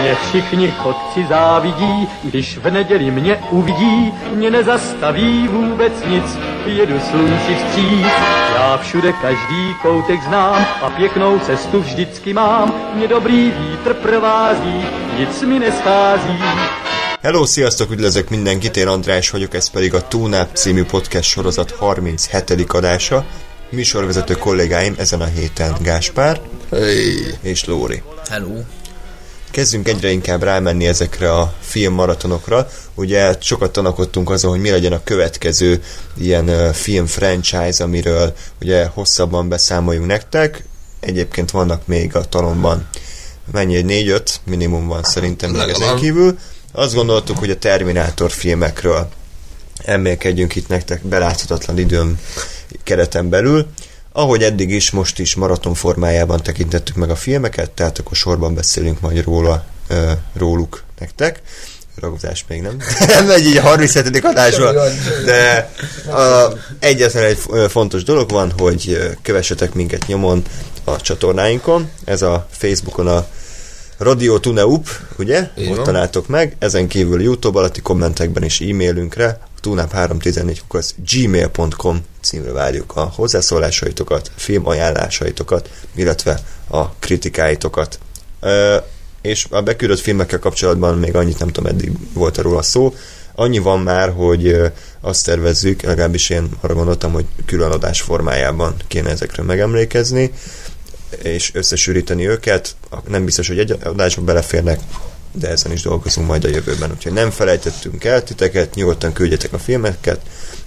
Mě všichni chodci závidí, když v neděli mě uvidí, mě nezastaví vůbec nic, jedu slunci vstříc. Já všude každý koutek znám a pěknou cestu vždycky mám, mě dobrý vítr provází, nic mi neschází. Hello, sziasztok, üdvözlök mindenkit, én András vagyok, ez pedig a Túnáp című podcast sorozat 37. adása. Műsorvezető kollégáim ezen a héten Gáspár Hey. és Lóri. Hello. Kezdünk egyre inkább rámenni ezekre a filmmaratonokra. Ugye sokat tanakodtunk azon, hogy mi legyen a következő ilyen film franchise, amiről ugye hosszabban beszámoljunk nektek. Egyébként vannak még a talomban mennyi, egy 4-5 minimum van szerintem még ezen kívül. Azt gondoltuk, hogy a Terminátor filmekről emlékedjünk itt nektek beláthatatlan időm kereten belül. Ahogy eddig is, most is maraton formájában tekintettük meg a filmeket, tehát akkor sorban beszélünk majd róla, ö, róluk nektek. Ragozás még nem. nem megy így a 37. adásban. De a, egyetlen egy fontos dolog van, hogy kövessetek minket nyomon a csatornáinkon. Ez a Facebookon a Radio Tuneup, ugye? Így Ott találtok meg. Ezen kívül YouTube alatti kommentekben is e-mailünkre tunap314 az gmail.com címre várjuk a hozzászólásaitokat, film ajánlásaitokat, illetve a kritikáitokat. Ö, és a beküldött filmekkel kapcsolatban még annyit nem tudom, eddig volt róla szó. Annyi van már, hogy azt tervezzük, legalábbis én arra gondoltam, hogy külön adás formájában kéne ezekről megemlékezni, és összesűríteni őket. Nem biztos, hogy egy adásba beleférnek, de ezen is dolgozunk majd a jövőben. Úgyhogy nem felejtettünk el titeket, nyugodtan küldjetek a filmeket,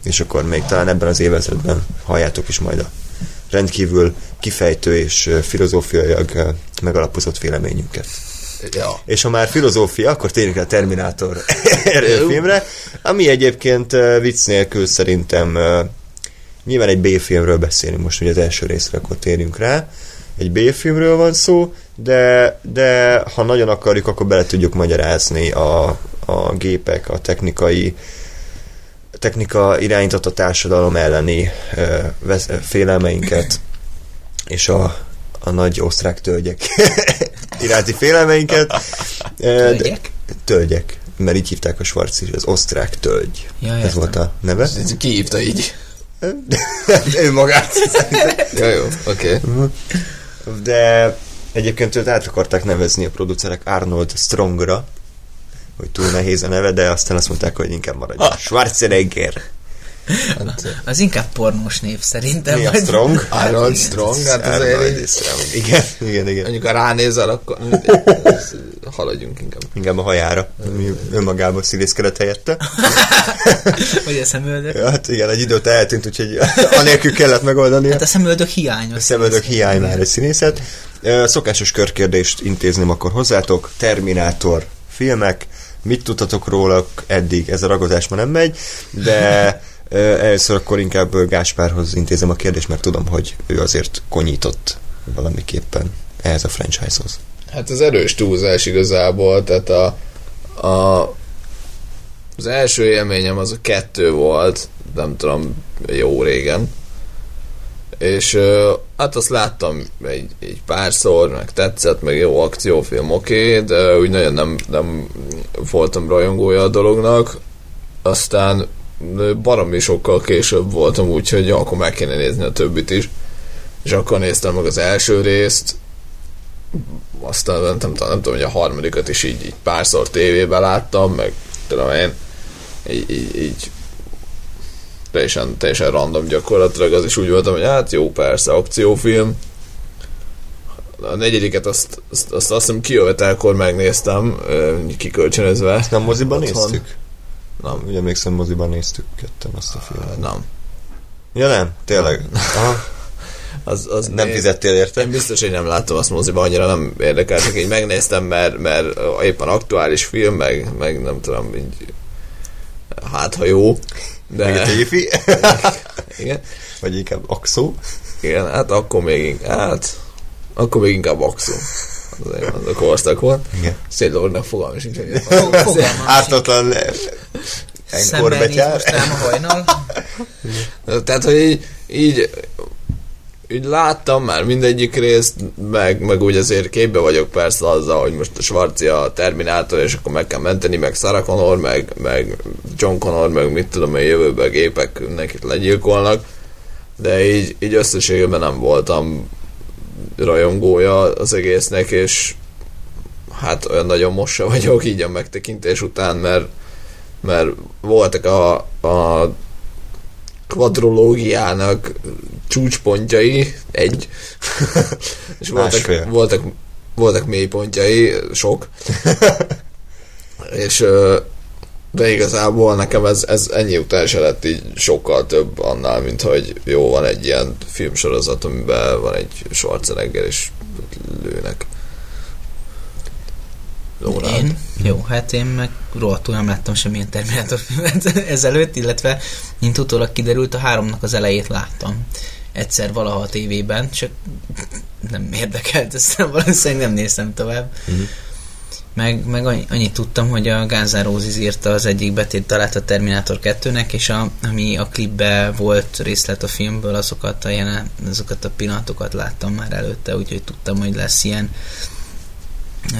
és akkor még talán ebben az évezredben halljátok is majd a rendkívül kifejtő és filozófiailag ö, megalapozott véleményünket. Ja. És ha már filozófia, akkor térjünk a Terminátor filmre, ami egyébként vicc nélkül szerintem nyilván egy B-filmről beszélünk most, ugye az első részre, akkor térjünk rá. Egy B-filmről van szó, de, de ha nagyon akarjuk, akkor bele tudjuk magyarázni a, a gépek, a technikai technika irányított társadalom elleni ö, vesz, félelmeinket, és a, a nagy osztrák tölgyek iránti félelmeinket. Tölgyek? Tölgyek, mert így hívták a Schwarz az osztrák tölgy. Ja, Ez volt a neve. Ez Ki hívta így? ő magát. Ja, jó, oké. Okay. De egyébként őt át akarták nevezni a producerek Arnold Strongra, hogy túl nehéz a neve, de aztán azt mondták, hogy inkább maradjon. Schwarzenegger. Hát, Az inkább pornós név szerintem. Mi a vagy- Strong? Arnold Strong, hát azért Arnold így- Strong. Igen, igen, igen. mondjuk ha ránézel, akkor haladjunk inkább. Inkább a hajára, ami önmagában színészkedett helyette. Vagy a szemöldök. Ja, hát igen, egy időt eltűnt, úgyhogy anélkül kellett megoldani. Hát a szemöldök hiányos. A szemöldök hiány már egy színészet. Szokásos körkérdést intézném akkor hozzátok. Terminátor filmek, mit tudtatok róla eddig? Ez a ragozás ma nem megy, de először akkor inkább Gáspárhoz intézem a kérdést, mert tudom, hogy ő azért konyított valamiképpen ehhez a franchise-hoz. Hát az erős túlzás igazából, tehát a, a az első élményem az a kettő volt, nem tudom, jó régen. És hát azt láttam egy, egy párszor, meg tetszett, meg jó akciófilm, oké, okay, de úgy nagyon nem, nem voltam rajongója a dolognak. Aztán baromi sokkal később voltam úgy, hogy ja, akkor meg kéne nézni a többit is. És akkor néztem meg az első részt, aztán nem, nem, tudom, nem tudom, hogy a harmadikat is így, így párszor tévében láttam, meg tudom én, így, így, így teljesen, teljesen random gyakorlatilag, az is úgy voltam, hogy hát jó, persze, akciófilm. A negyediket azt, azt, azt, azt hiszem kijövetelkor megnéztem, kikölcsönözve. Nem moziban Otthon. néztük? Nem. Úgy emlékszem, moziban néztük ketten azt a filmet. Nem. Ja nem? Tényleg? Aha. Az, az Nem néz- fizettél érte? Én biztos, hogy nem láttam azt moziban, annyira nem érdekel, csak így megnéztem, mert, mert éppen aktuális film, meg, meg nem tudom, így hát ha jó, Meg de egy éfi? igen, Vagy inkább Axó? igen, hát akkor még inkább, hát akkor még inkább Axo. Az, az a korszak volt. Igen. Szédlórinak fogalma sincs, hogy. Ártatlan enkor Szemben néz betyár. most rám a hajnal. Tehát, hogy így, így így láttam már mindegyik részt, meg, meg úgy azért képbe vagyok persze azzal, hogy most a Svarci a Terminátor, és akkor meg kell menteni, meg Sarah Connor, meg, meg John Connor, meg mit tudom én, jövőben gépek nekik legyilkolnak, de így, így összességében nem voltam rajongója az egésznek, és hát olyan nagyon most se vagyok így a megtekintés után, mert, mert voltak a, a kvadrológiának csúcspontjai, egy, és Másfél. voltak, voltak, voltak mélypontjai, sok, és de igazából nekem ez, ez ennyi után se lett így sokkal több annál, mint hogy jó, van egy ilyen filmsorozat, amiben van egy Schwarzenegger, és lőnek. Lórád. Én? Jó, hát én meg rohadtul nem láttam semmilyen Terminátor filmet ezelőtt, illetve mint utólag kiderült, a háromnak az elejét láttam. Egyszer valaha a tévében, csak nem érdekelt, aztán valószínűleg nem néztem tovább. Mhm. Meg, meg annyi- annyit tudtam, hogy a N' Roses írta az egyik betét talát a Terminátor 2-nek, és a, ami a klipbe volt részlet a filmből, azokat a, jelen, azokat a pillanatokat láttam már előtte, úgyhogy tudtam, hogy lesz ilyen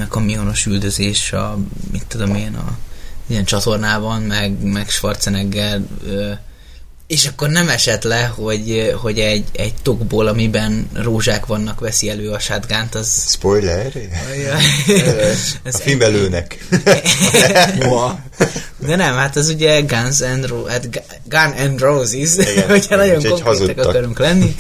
kamionos üldözés a, mit tudom én, a ilyen csatornában, meg, meg Schwarzenegger és akkor nem esett le, hogy, hogy egy, egy tokból, amiben rózsák vannak, veszi elő a shotgunt, az... Spoiler? Ez A filmben lőnek. De nem, hát az ugye Guns and, Ro- hát Gu- Gun and Roses, Igen, hogyha nagyon konkrétek akarunk lenni,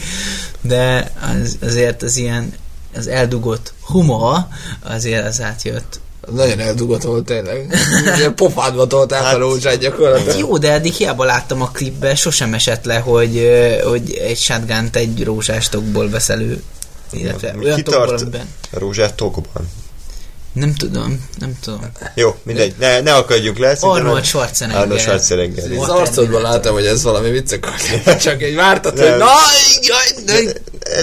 de az, azért az ilyen az eldugott humor azért az átjött. Nagyon eldugott volt tényleg. Ilyen pofádba tolták Hát- a rózsát gyakorlatilag. Jó, de eddig hiába láttam a klipbe, sosem esett le, hogy, hogy egy shotgunt egy rózsás tokból vesz elő. Illetve olyan kitart? tokból, amiben... A rózsát tokban. Nem tudom, nem tudom. Jó, mindegy. Ne, ne akadjunk le. Arnold Schwarzenegger. Arnold Schwarzenegger. Az arcodban láttam, hogy ez valami vicc akart. Csak egy vártad, hogy Nem. na, jaj, de...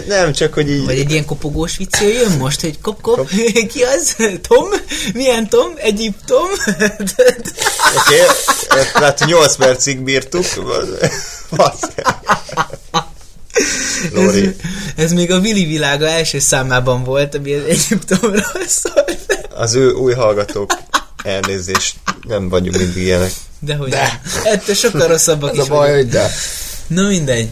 Nem, csak hogy így... Vagy egy ilyen kopogós vicc jön most, hogy kop, kop, ki az? Tom? Milyen Tom? Egyiptom? Oké, okay, hát 8 percig bírtuk. Ez, ez még a Vili világa első számában volt, ami Egyiptomról szólt. Az ő új hallgatók elnézést, nem vagyunk mindig ilyenek. Dehogy De. Ettől sokkal rosszabbak is a baj, vagyunk. hogy de. Na mindegy.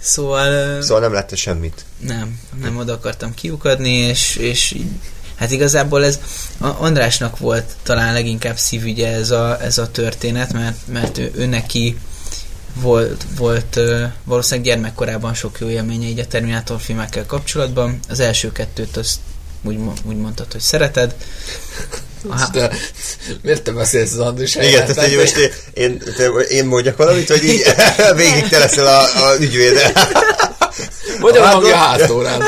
Szóval, Szóval nem látta semmit. nem, nem oda akartam kiukadni, és, és így, hát igazából ez a Andrásnak volt talán leginkább szívügye ez a, ez a történet, mert, mert ő, ő neki volt, volt ö, valószínűleg gyermekkorában sok jó élménye így a Terminátor filmekkel kapcsolatban. Az első kettőt azt úgy, úgy mondtad, hogy szereted. Aha. De, miért te beszélsz az Andris Igen, helyett? tehát hogy most én, én, én mondjak valamit, hogy így végig te leszel a, a ügyvéd Vagy a hangja hátórán.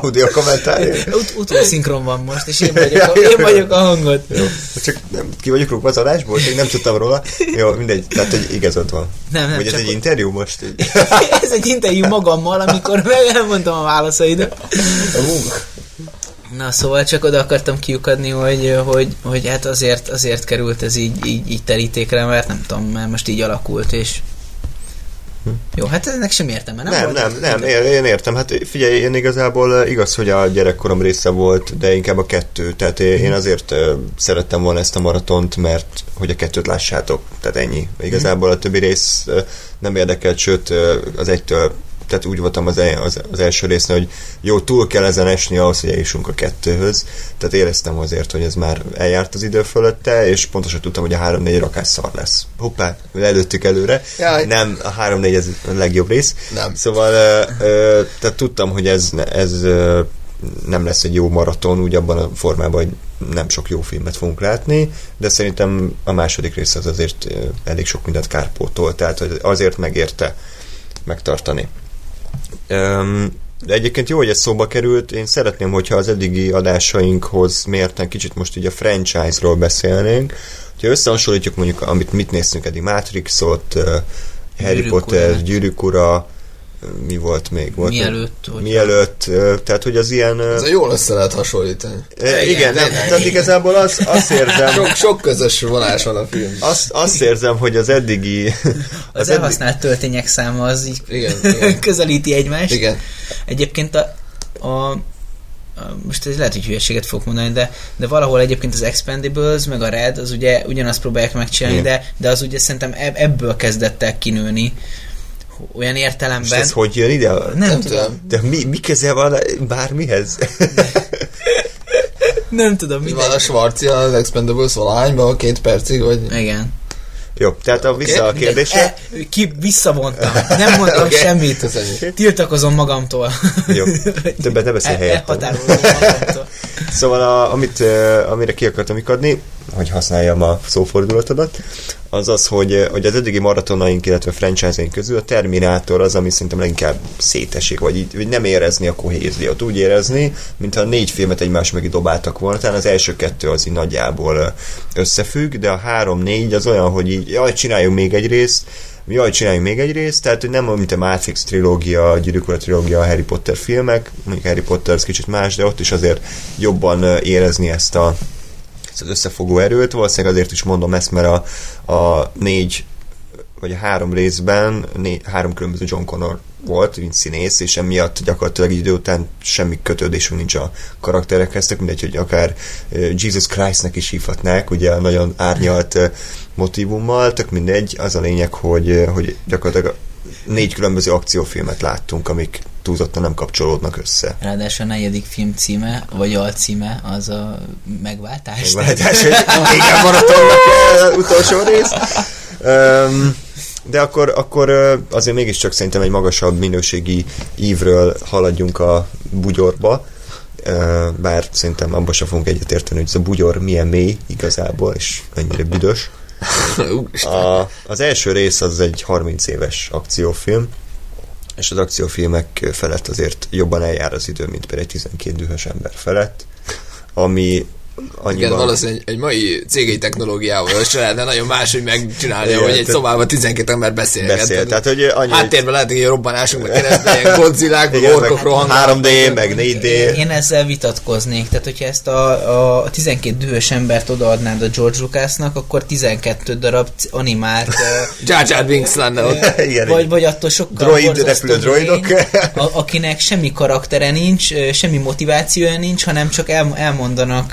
Audio kommentár. Ut- utószinkron van most, és én vagyok, a, én vagyok a hangot. Jó, csak nem, ki vagyok rúgva az adásból, még nem tudtam róla. Jó, mindegy, tehát hogy igazad van. Nem, nem, Vagy ez egy interjú most? Így. Ez egy interjú magammal, amikor meg elmondtam a válaszaidat. Na szóval csak oda akartam kiukadni, hogy, hogy, hogy hát azért, azért került ez így, így, így terítékre, mert nem tudom, mert most így alakult, és jó, hát ennek sem értem, nem, Nem, volt- nem, nem, én, én értem. Hát figyelj, én igazából eh, igaz, hogy a gyerekkorom része volt, de inkább a kettő. Tehát én, én azért eh, szerettem volna ezt a maratont, mert hogy a kettőt lássátok. Tehát ennyi. Igazából a többi rész eh, nem érdekelt, sőt az egytől tehát úgy voltam az, el, az, az első résznél, hogy jó, túl kell ezen esni ahhoz, hogy eljussunk a kettőhöz. Tehát éreztem azért, hogy ez már eljárt az idő fölötte, és pontosan tudtam, hogy a 3-4 rakás szar lesz. Hoppá, előttük előre. Jaj. Nem, a 3-4 ez a legjobb rész. Nem. Szóval ö, ö, tehát tudtam, hogy ez, ez ö, nem lesz egy jó maraton, úgy abban a formában, hogy nem sok jó filmet fogunk látni, de szerintem a második rész az azért elég sok mindent kárpótol, tehát azért megérte megtartani. De egyébként jó, hogy ez szóba került. Én szeretném, hogyha az eddigi adásainkhoz mérten kicsit most így a franchise-ról beszélnénk. Ha összehasonlítjuk mondjuk, amit mit néztünk eddig, Matrixot, Harry Gyűrűk Potter. Gyűrűk Ura, mi volt még? Volt Mielőtt, hogy- Mielőtt, tehát hogy az ilyen... Ez a jól össze lehet hasonlítani. ö, igen, nem, igen. tehát igazából az, azt érzem, Sok, sok közös vonás van a film. azt, azt érzem, hogy az eddigi... Az eddig- elhasznált töltények száma az így Igen, igen. közelíti egymást. Igen. Egyébként a, a, a most ez lehet, hogy hülyeséget fogok mondani, de, de valahol egyébként az Expendables, meg a Red, az ugye ugyanazt próbálják megcsinálni, Igen. de, de az ugye szerintem eb- ebből kezdett el kinőni olyan értelemben. ez hogy jön ide? Nem, Nem tudom. De mi, mi köze van bármihez? nem tudom, Mi van a Schwarzi az Expendables valahányban, két percig, vagy... Igen. Jó, tehát a vissza a Oké. kérdésre. E, ki visszavontam. Nem mondtam Oké. semmit. Tiltakozom magamtól. Jó, többet ne beszélj E- helyettem. Elhatárolom magamtól. Szóval a, amit, amire ki akartam ikadni, hogy használjam a szófordulatodat, az az, hogy, hogy az eddigi maratonaink, illetve franchise közül a Terminátor az, ami szerintem leginkább szétesik, vagy, így, vagy nem érezni a kohéziót. Úgy érezni, mintha négy filmet egymás mögé dobáltak volna, talán az első kettő az így nagyjából ö, összefügg, de a három-négy az olyan, hogy így, jaj, csináljunk még egy részt, jaj, csináljunk még egy részt, tehát hogy nem mint a Matrix trilógia, a Gyűrűk trilógia, a Harry Potter filmek, mondjuk Harry Potter az kicsit más, de ott is azért jobban ö, érezni ezt a ezt az összefogó erőt. Valószínűleg azért is mondom ezt, mert a, a négy vagy a három részben né, három különböző John Connor volt, mint színész, és emiatt gyakorlatilag idő után semmi kötődésünk nincs a karakterekhez, tök mindegy, hogy akár Jesus Christnek is hívhatnák, ugye nagyon árnyalt motivummal, tök mindegy, az a lényeg, hogy, hogy gyakorlatilag négy különböző akciófilmet láttunk, amik túlzottan nem kapcsolódnak össze. Ráadásul a negyedik film címe, vagy alcíme, az a megváltás. Megváltás, hogy igen, maratonnak utolsó rész. Um, de akkor, akkor azért mégiscsak szerintem egy magasabb minőségi ívről haladjunk a bugyorba, bár szerintem abban sem fogunk egyetérteni, hogy ez a bugyor milyen mély igazából, és mennyire büdös. A, az első rész az egy 30 éves akciófilm, és az akciófilmek felett azért jobban eljár az idő, mint például egy 12 dühös ember felett, ami annyiban... Igen, valószínűleg egy, egy mai cégei technológiával össze lehetne nagyon máshogy megcsinálni, Igen, hogy egy szobában 12 ember beszélget. Beszél, tehát hogy annyi, hogy- Háttérben lehet, hogy meg keresztbe, ilyen godzillák, meg orkok rohannak. 3D, meg 4D. Én ezzel vitatkoznék, tehát hogyha ezt a, a 12 dühös embert odaadnád a George Lucasnak, akkor 12 darab animált Jar Jar Binks lenne ott. Igen, vagy, vagy attól sokkal Droid, repülő droidok. a, akinek semmi karaktere nincs, semmi motivációja nincs, hanem csak el, elmondanak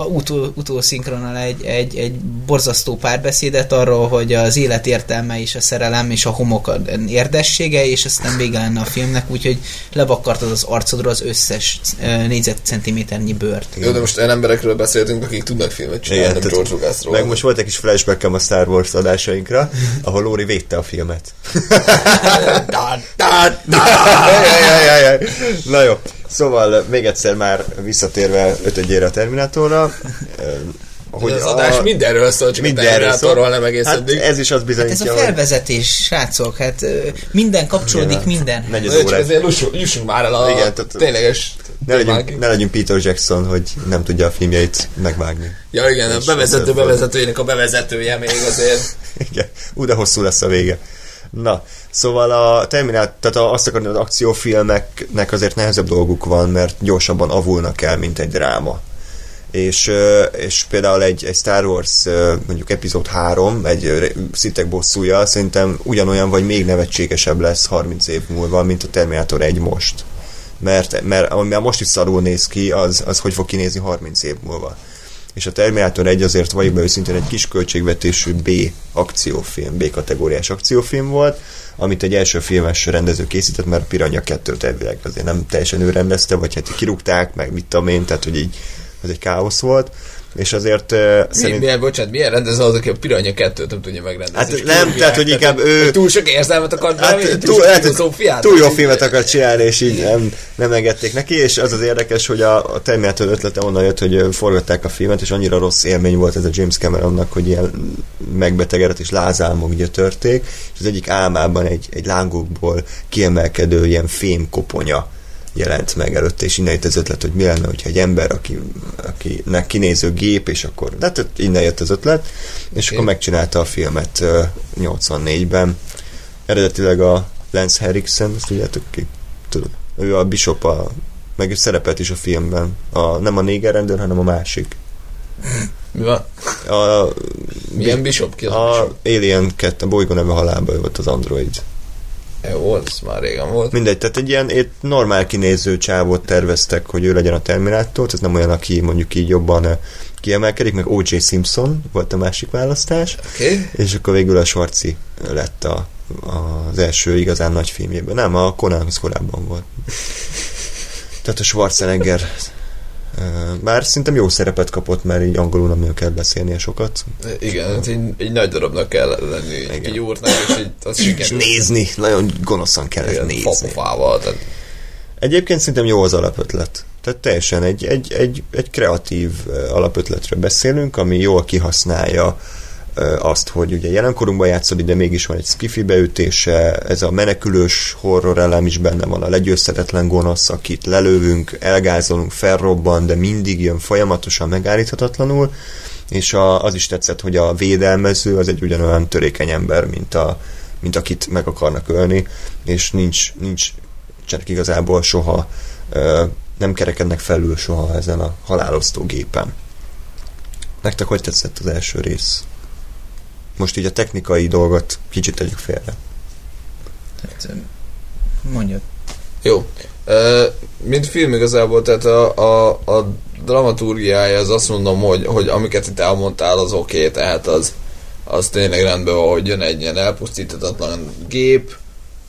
a utó, utószinkronnal egy, egy, egy borzasztó párbeszédet arról, hogy az élet értelme és a szerelem és a homok érdessége, és aztán vége lenne a filmnek, úgyhogy levakartad az arcodról az összes négyzetcentiméternyi bőrt. Jó, de most olyan emberekről beszéltünk, akik tudnak filmet csinálni, Igen, nem tehát- George Lucasról. Meg most volt egy kis flashbackem a Star Wars adásainkra, ahol Lóri védte a filmet. Na jó, szóval még egyszer már visszatérve ötödjére a Terminátorra, Hogy az adás mindenről szól, csak mindenről a Terminátorról nem egész hát eddig. ez is azt Ez a bizonyítja, hogy felvezetés, srácok, hát minden kapcsolódik Igen, minden. negyed órát. ezért jussunk, jussunk már el a Igen, tehát- tényleges ne legyünk, ne legyünk Peter Jackson, hogy nem tudja a filmjeit megvágni. Ja igen, a bevezető bevezetőjének a bevezetője még azért. Igen, ú, de hosszú lesz a vége. Na, szóval a Terminát, tehát a, azt akarni, az akciófilmeknek azért nehezebb dolguk van, mert gyorsabban avulnak el, mint egy dráma. És, és például egy, egy Star Wars mondjuk epizód 3, egy szitek bosszúja, szerintem ugyanolyan vagy még nevetségesebb lesz 30 év múlva, mint a Terminator 1 most. Mert, mert ami most is szarul néz ki, az, az hogy fog kinézni 30 év múlva és a Terminator 1 azért vagy be őszintén egy kis költségvetésű B akciófilm, B kategóriás akciófilm volt, amit egy első filmes rendező készített, mert a Piranha 2-t elvileg azért nem teljesen ő rendezte, vagy hát kirúgták, meg mit tudom én, tehát hogy így ez egy káosz volt, és azért uh, Szerint... szerint... Milyen, bocsánat, milyen rendező az, aki a Piranha 2-t nem tudja megrendezni? Hát nem, tehát, hogy inkább ő- hogy Túl sok érzelmet akart Hát, túl, túl, hát, túl jó filmet akar csinálni, és így nem, nem engedték neki, és az az érdekes, hogy a, a Terminator ötlete onnan jött, hogy forgatták a filmet, és annyira rossz élmény volt ez a James Cameronnak, hogy ilyen megbetegedett és lázálmok gyötörték, és az egyik álmában egy, egy lángokból kiemelkedő ilyen fém koponya jelent meg előtte, és innen jött az ötlet, hogy mi lenne, hogyha egy ember, aki, akinek kinéző gép, és akkor, de hát innen jött az ötlet, és Oké. akkor megcsinálta a filmet ö, 84-ben, eredetileg a Lance Henriksen, azt tudjátok ki? Tudom. Ő a Bishop, a, meg szerepelt is a filmben. A, nem a néger rendőr, hanem a másik. Mi van? A, Milyen Bishop? Ki az a Bishop? Alien 2, a bolygó neve halálba volt az android. Jó, ez már régen volt. Mindegy, tehát egy ilyen egy normál kinéző csávot terveztek, hogy ő legyen a Terminátor, ez nem olyan, aki mondjuk így jobban ö, kiemelkedik, meg O.J. Simpson volt a másik választás. Okay. és akkor végül a Schwarzi lett a, az első igazán nagy filmjében. Nem, a Conanhoz korábban volt. Tehát a Schwarzenegger ö, már szerintem jó szerepet kapott, mert így angolul nem nagyon kell beszélnie sokat. Igen, hát egy, egy nagy darabnak kell lenni, egy Igen. kigyúrtnak, és így azt És sikerült. nézni, nagyon gonoszan kellett Igen, nézni. Fapofával, tehát Egyébként szerintem jó az alapötlet. Tehát teljesen egy, egy, egy, egy kreatív alapötletről beszélünk, ami jól kihasználja azt, hogy ugye jelenkorunkban játszódik, de mégis van egy skifi beütése, ez a menekülős horror elem is benne van, a legyőzhetetlen gonosz, akit lelövünk, elgázolunk, felrobban, de mindig jön folyamatosan megállíthatatlanul, és a, az is tetszett, hogy a védelmező az egy ugyanolyan törékeny ember, mint, a, mint akit meg akarnak ölni, és nincs, nincs nincsenek igazából soha, nem kerekednek felül soha ezen a halálosztó gépen. Nektek hogy tetszett az első rész? Most így a technikai dolgot kicsit tegyük félre. Tehát, ö, mondjad. Jó. Mint film igazából, tehát a, a, a dramaturgiája, az azt mondom, hogy, hogy amiket itt elmondtál, az oké, okay, tehát az, az tényleg rendben van, hogy jön egy ilyen elpusztítatatlan gép,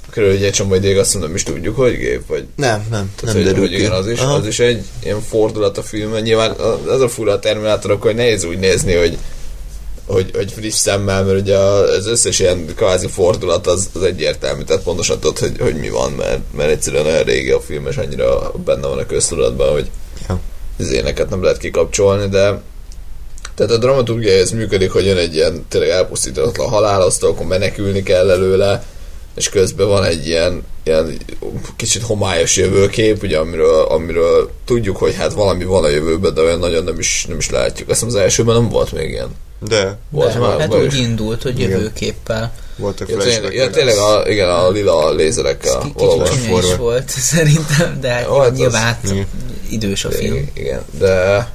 körülbelül egy csomó ideig azt mondom, is tudjuk, hogy gép, vagy Nem, nem, Tehát, hogy, hogy igen, az is, Aha. az is egy ilyen fordulat a filmben. Nyilván az a fura a Terminátorok, hogy nehéz úgy nézni, hogy, hogy, hogy friss szemmel, mert ugye az összes ilyen kvázi fordulat az, az egyértelmű, tehát pontosan tudod, hogy, hogy mi van, mert, mert egyszerűen olyan régi a film, és annyira benne van a köztudatban, hogy Ja. az éneket nem lehet kikapcsolni, de tehát a dramaturgia ez működik, hogy jön egy ilyen tényleg elpusztítatlan halálasztó, akkor menekülni kell előle, és közben van egy ilyen, ilyen kicsit homályos jövőkép, ugye, amiről, amiről tudjuk, hogy hát valami van a jövőben, de olyan nagyon nem is, nem is látjuk. Azt hiszem az elsőben nem volt még ilyen. De Volt De, már, hát úgy is. indult, hogy jövőképpel. voltak Ja, tényleg, flashback ja, tényleg a, igen, a lila Ez lézerekkel valóban. kicsit csúnya is forward. volt szerintem, de hát Jó, hát az- nyilván hát idős a film. Igen, de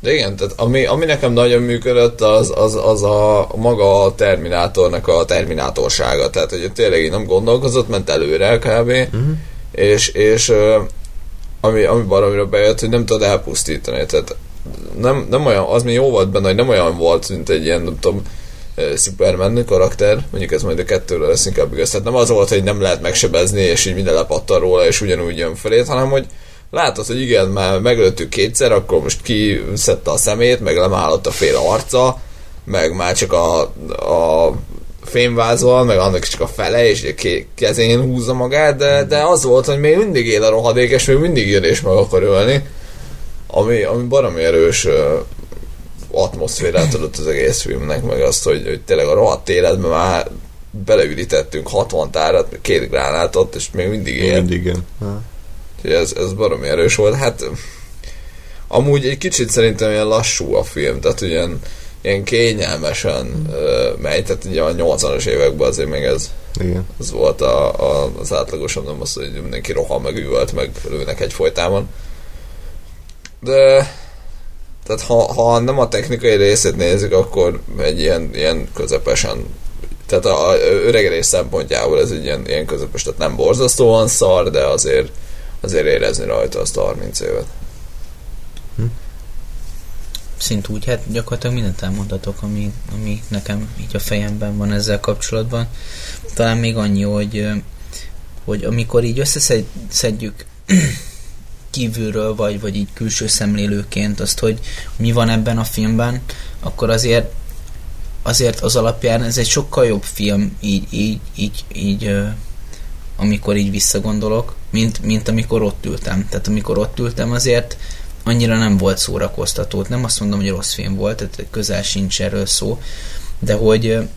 de igen, tehát ami, ami nekem nagyon működött, az, az, az a maga a Terminátornak a terminátorsága. Tehát, hogy tényleg így nem gondolkozott, ment előre kb. Uh-huh. És, és ami, ami baromira bejött, hogy nem tudod elpusztítani. Tehát nem, nem olyan, az még jó volt benne, hogy nem olyan volt, mint egy ilyen, nem tudom, Superman karakter, mondjuk ez majd a kettőről lesz inkább igaz. Tehát nem az volt, hogy nem lehet megsebezni, és így minden lepattan róla, és ugyanúgy jön felét, hanem hogy látod, hogy igen, már meglőttük kétszer, akkor most kiszedte a szemét, meg lemállott a fél arca, meg már csak a, a fémvázol, meg annak csak a fele, és a ké- kezén húzza magát, de, de az volt, hogy még mindig él a rohadék, és még mindig jön és meg akar ölni, ami, ami baromi erős atmoszférát adott az egész filmnek, meg azt, hogy, hogy tényleg a rohadt életben már beleürítettünk 60 tárat, két gránátot, és még mindig él. mindig igen. Ez, ez baromi erős volt. Hát amúgy egy kicsit szerintem ilyen lassú a film, tehát ilyen, ilyen kényelmesen ö, megy, tehát ugye a 80-as években azért még ez, Igen. ez volt a, a, az átlagosabb, nem az, hogy mindenki rohan meg üvölt, meg lőnek egyfolytában. De tehát ha, ha nem a technikai részét nézzük, akkor egy ilyen, ilyen közepesen tehát a, a öregedés szempontjából ez egy ilyen, ilyen közepes, tehát nem borzasztóan szar, de azért azért érezni rajta azt a 30 évet. Szint úgy, hát gyakorlatilag mindent elmondhatok, ami, ami nekem így a fejemben van ezzel kapcsolatban. Talán még annyi, hogy, hogy amikor így összeszedjük kívülről, vagy, vagy így külső szemlélőként azt, hogy mi van ebben a filmben, akkor azért azért az alapján ez egy sokkal jobb film így, így, így, így amikor így visszagondolok, mint, mint amikor ott ültem. Tehát amikor ott ültem azért annyira nem volt szórakoztató. Nem azt mondom, hogy rossz film volt, tehát közel sincs erről szó, de hogy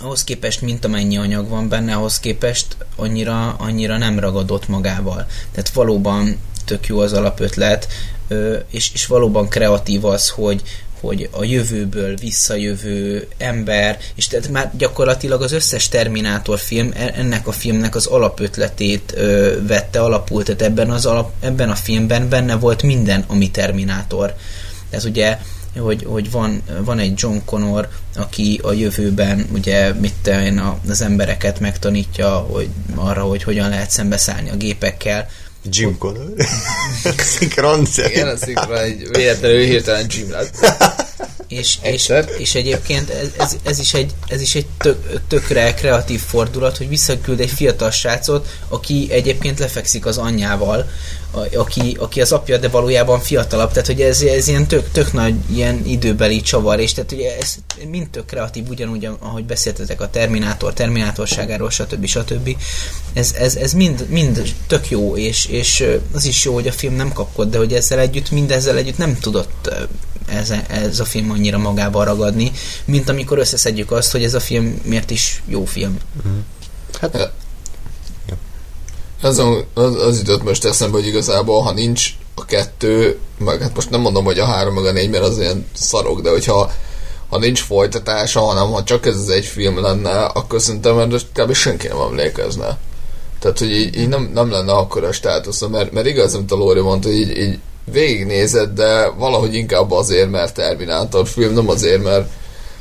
ahhoz képest, mint amennyi anyag van benne, ahhoz képest annyira, annyira nem ragadott magával. Tehát valóban tök jó az alapötlet, és, és valóban kreatív az, hogy, hogy a jövőből visszajövő ember, és tehát már gyakorlatilag az összes Terminátor film e- ennek a filmnek az alapötletét ö, vette alapul, tehát ebben, az alap, ebben a filmben benne volt minden, ami Terminátor. Ez ugye hogy, hogy van, van egy John Connor, aki a jövőben ugye mit te, az embereket megtanítja hogy arra, hogy hogyan lehet szembeszállni a gépekkel, Jim Connor. Szinkron Igen, a szinkron egy véletlenül hirtelen Jim lett. És, és, és egyébként ez, ez, ez, is egy, ez is egy tök, tökre kreatív fordulat, hogy visszaküld egy fiatal srácot, aki egyébként lefekszik az anyjával, a, aki, aki az apja, de valójában fiatalabb, tehát hogy ez, ez ilyen tök, tök nagy ilyen időbeli csavar, és tehát ugye ez mind tök kreatív, ugyanúgy, ahogy beszéltetek a Terminátor, Terminátorságáról, stb. stb. Ez, ez, ez mind, mind tök jó, és, és az is jó, hogy a film nem kapkod, de hogy ezzel együtt, mindezzel együtt nem tudott ez, ez a film annyira magába ragadni, mint amikor összeszedjük azt, hogy ez a film miért is jó film. Mm. Hát, az, az, az jutott most eszembe, hogy igazából, ha nincs a kettő, meg hát most nem mondom, hogy a három, meg a négy, mert az ilyen szarok, de hogyha ha nincs folytatása, hanem ha csak ez az egy film lenne, akkor szerintem erre kb. senki nem emlékezne. Tehát, hogy így, így nem, nem lenne akkor a státusza, mert, mert igaz, amit a Lóri mondta, hogy így, így végignézed, de valahogy inkább azért, mert Terminátor film, nem azért, mert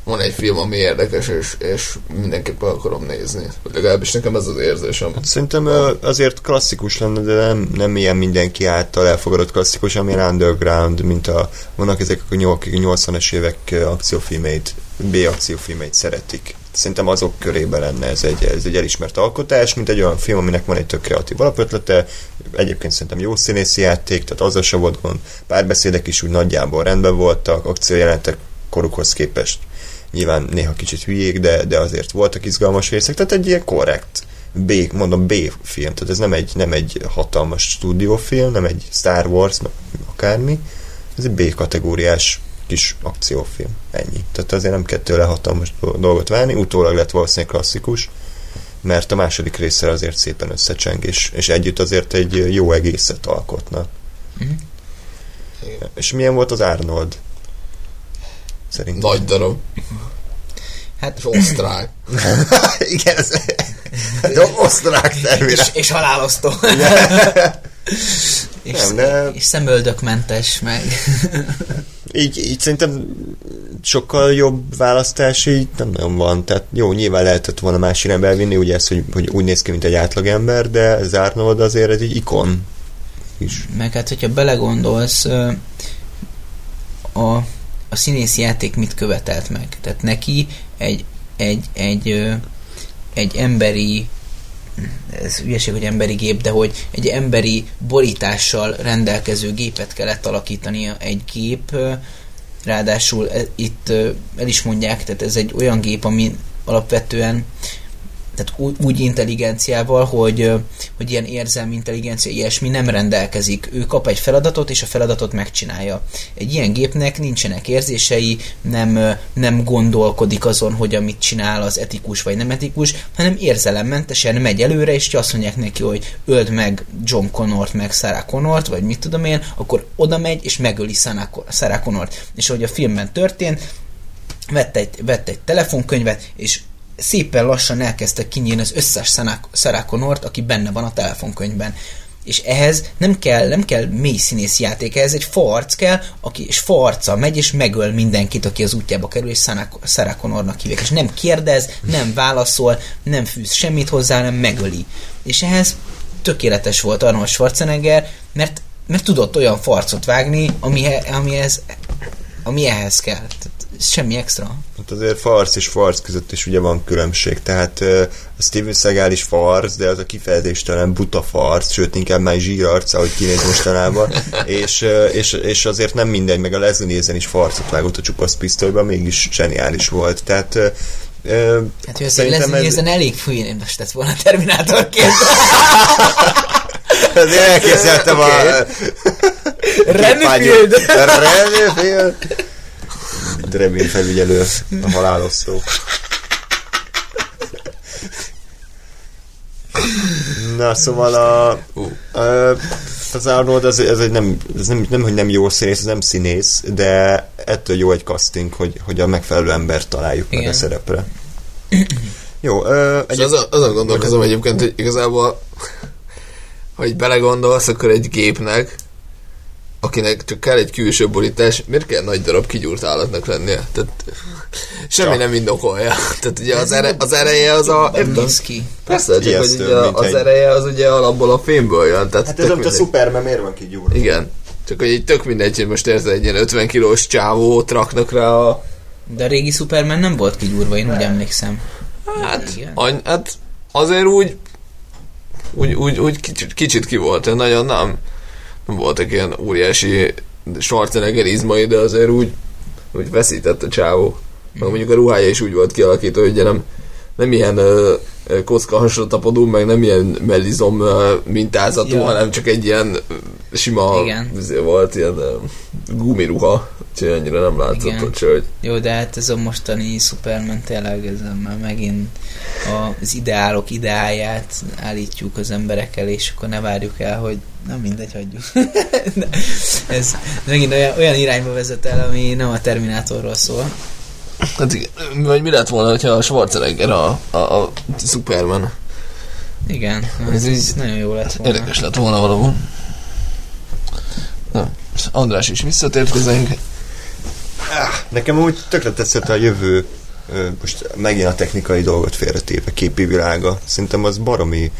van egy film, ami érdekes, és, és mindenképpen akarom nézni. Legalábbis nekem ez az érzésem. Hát szerintem azért klasszikus lenne, de nem, nem ilyen mindenki által elfogadott klasszikus, amilyen underground, mint a, vannak ezek a 80-es évek akciófilmeit, B akciófilmeit szeretik. Szerintem azok körében lenne. Ez egy, ez egy elismert alkotás, mint egy olyan film, aminek van egy tök kreatív alapötlete, egyébként szerintem jó színészi játék, tehát azzal se volt gond, párbeszédek is úgy nagyjából rendben voltak, akciójelentek korukhoz képest. Nyilván néha kicsit hülyék, de, de azért voltak izgalmas részek, tehát egy ilyen korrekt B, mondom B film, tehát ez nem egy, nem egy hatalmas stúdiófilm, nem egy Star Wars, akármi, ez egy B kategóriás kis akciófilm, ennyi. Tehát azért nem kell tőle hatalmas dolgot várni, utólag lett valószínűleg klasszikus, mert a második része azért szépen összecseng, és, és együtt azért egy jó egészet alkotnak. Mm. És milyen volt az Arnold? Szerintem. Nagy darab. Hát, osztrák. Igen, ez, de osztrák természetesen. És, és halálosztó. és, nem, de... és szemöldökmentes meg. így, így szerintem sokkal jobb választás így nem nagyon van. Tehát jó, nyilván lehetett volna más irányba elvinni, ugye ez, hogy, hogy úgy néz ki, mint egy átlagember, de Zárnold azért ez egy ikon is. Meg hát, hogyha belegondolsz, a a színész játék mit követelt meg. Tehát neki egy, egy, egy, egy emberi ez ügyeség, hogy emberi gép, de hogy egy emberi borítással rendelkező gépet kellett alakítania egy gép, ráadásul e, itt el is mondják, tehát ez egy olyan gép, ami alapvetően tehát úgy, úgy intelligenciával, hogy, hogy ilyen érzelmi intelligencia, ilyesmi nem rendelkezik. Ő kap egy feladatot, és a feladatot megcsinálja. Egy ilyen gépnek nincsenek érzései, nem, nem gondolkodik azon, hogy amit csinál az etikus vagy nem etikus, hanem érzelemmentesen megy előre, és azt mondják neki, hogy öld meg John Connort, meg Sarah Connort, vagy mit tudom én, akkor oda megy, és megöli Sarah Connort. És ahogy a filmben történt, vett egy, vett egy telefonkönyvet, és szépen lassan elkezdtek kinyírni az összes Sarah aki benne van a telefonkönyvben. És ehhez nem kell, nem kell mély színész játék, ehhez egy farc kell, aki és farca megy és megöl mindenkit, aki az útjába kerül, és Sarah Connornak hívják. És nem kérdez, nem válaszol, nem fűz semmit hozzá, nem megöli. És ehhez tökéletes volt Arnold Schwarzenegger, mert, mert tudott olyan farcot vágni, ami, ami, ez, ami ehhez kell. Tehát semmi extra. Hát azért farc és farc között is ugye van különbség, tehát a Steven Seagal is farc, de az a kifejezéstelen buta farc, sőt inkább már zsírarc, ahogy kinéz mostanában, és, és, és azért nem mindegy, meg a Leslie Nielsen is farcot vágott a csupasz pisztolyban, mégis zseniális volt, tehát Uh, hát, hogy Leslie Nielsen ez... elég fújén tett volna a Terminátorként. Azért elképzeltem okay. a... Renfield! Renfield! Drebin felügyelő, a halálosztó. Na, szóval a... A az Arnold, ez, ez, egy nem, ez nem, nem, hogy nem jó színész, ez nem színész, de ettől jó egy casting, hogy, hogy a megfelelő embert találjuk Igen. meg a szerepre. Jó, ö, egy... azon, azon gondolkozom egyébként, hogy igazából hogy belegondolsz, akkor egy gépnek akinek csak kell egy külső borítás, miért kell nagy darab kigyúrt állatnak lennie? Tehát semmi csak. nem indokolja. Tehát ugye az, ere, az ereje az a... ki. Persze, csak hogy ugye az ereje az ugye alapból a fémből jön. Tehát hát ez a Superman miért van kigyúrva? Igen. Csak hogy egy tök mindegy, hogy most érted egy ilyen 50 kilós csávót raknak rá a... De a régi Superman nem volt kigyúrva, én úgy emlékszem. Hát, any, hát azért úgy úgy, úgy, úgy kicsit, kicsit ki volt, nagyon nem nem voltak ilyen óriási Schwarzenegger izmai, de azért úgy, úgy veszített a csávó. Meg mondjuk a ruhája is úgy volt kialakítva, hogy nem, nem ilyen uh, kocka hasonlatapadó, meg nem ilyen mellizom uh, mintázatú, ja. hanem csak egy ilyen sima izé volt, ilyen uh, gumiruha, úgyhogy annyira nem látszott ott hogy... Jó, de hát ez a mostani Superman tényleg ez már megint az ideálok ideáját állítjuk az emberek elé, és akkor ne várjuk el, hogy nem mindegy, hagyjuk. ez megint olyan, olyan irányba vezet el, ami nem a Terminátorról szól. Hát igen, vagy mi lett volna, ha a Schwarzenegger a, a, a Superman? Igen, ez, ez így nagyon jó lett volna. Érdekes lett volna valahol. Na, András is visszatért hozzánk. Nekem úgy tökre tetszett a jövő most megint a technikai dolgot félretéve, képi világa. Szerintem az baromi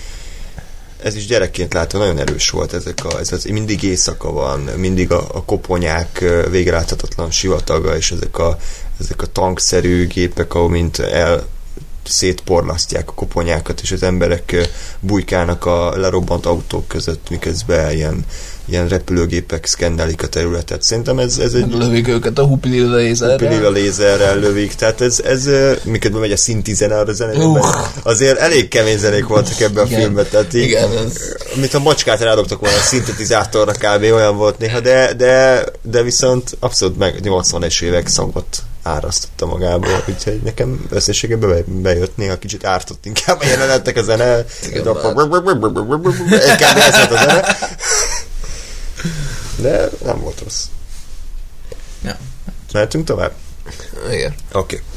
ez is gyerekként látva nagyon erős volt ezek a, ez az, mindig éjszaka van, mindig a, a koponyák végreláthatatlan sivataga, és ezek a, ezek a tankszerű gépek, ahol mint el szétporlasztják a koponyákat, és az emberek bujkálnak a lerobbant autók között, miközben ilyen ilyen repülőgépek szkennelik a területet. Szerintem ez, ez egy... Lövik őket a hupilila lézerrel. Hupilila lézerrel lövik, tehát ez, ez miközben megy a szinti zene a zenében, uh. azért elég kemény zenék voltak ebben a filmben, tehát így, Igen, ez... mint a macskát rádogtak volna a szintetizátorra kb. olyan volt néha, de, de, de viszont abszolút meg 80-es évek szagot árasztotta magából, úgyhogy nekem összességében bejött, néha kicsit ártott inkább a jelenetek a zene, kb. ez a zene. De nem volt rossz. Ja. Mehetünk tovább? Igen. Oké. Okay.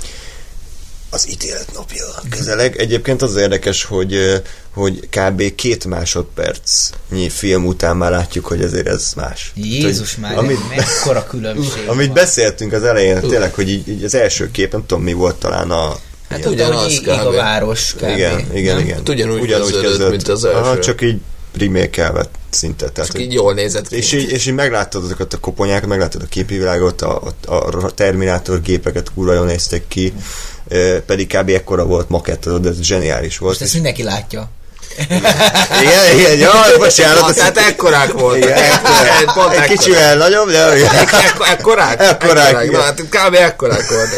Az ítélet napja közeleg. Egyébként az érdekes, hogy, hogy kb. két másodpercnyi film után már látjuk, hogy ezért ez más. Jézus hogy, már, amit, mekkora különbség Amit van. beszéltünk az elején, uh. tényleg, hogy így, így az első kép, nem tudom mi volt talán a Hát ugyanaz ég, a város kb. Igen, igen, nem? igen. Hát ugyanúgy, ugyanúgy kezdődött, kezdődött, mint az első. Aha, csak így remake szinte. Tehát, Csak így jól nézett ki. És így, és így megláttad azokat a koponyákat, megláttad a képi világot, a, a, a Terminátor gépeket kurva jól néztek ki, pedig kb. ekkora volt makett, de ez zseniális volt. Most ezt mindenki látja. Igen, igen, jaj, bocsánat. Hát, ekkorák volt. Igen, ekkorák. Pont egy kicsivel nagyobb, de... Ekkorák? Ekkorák. Na, hát kb. ekkorák volt.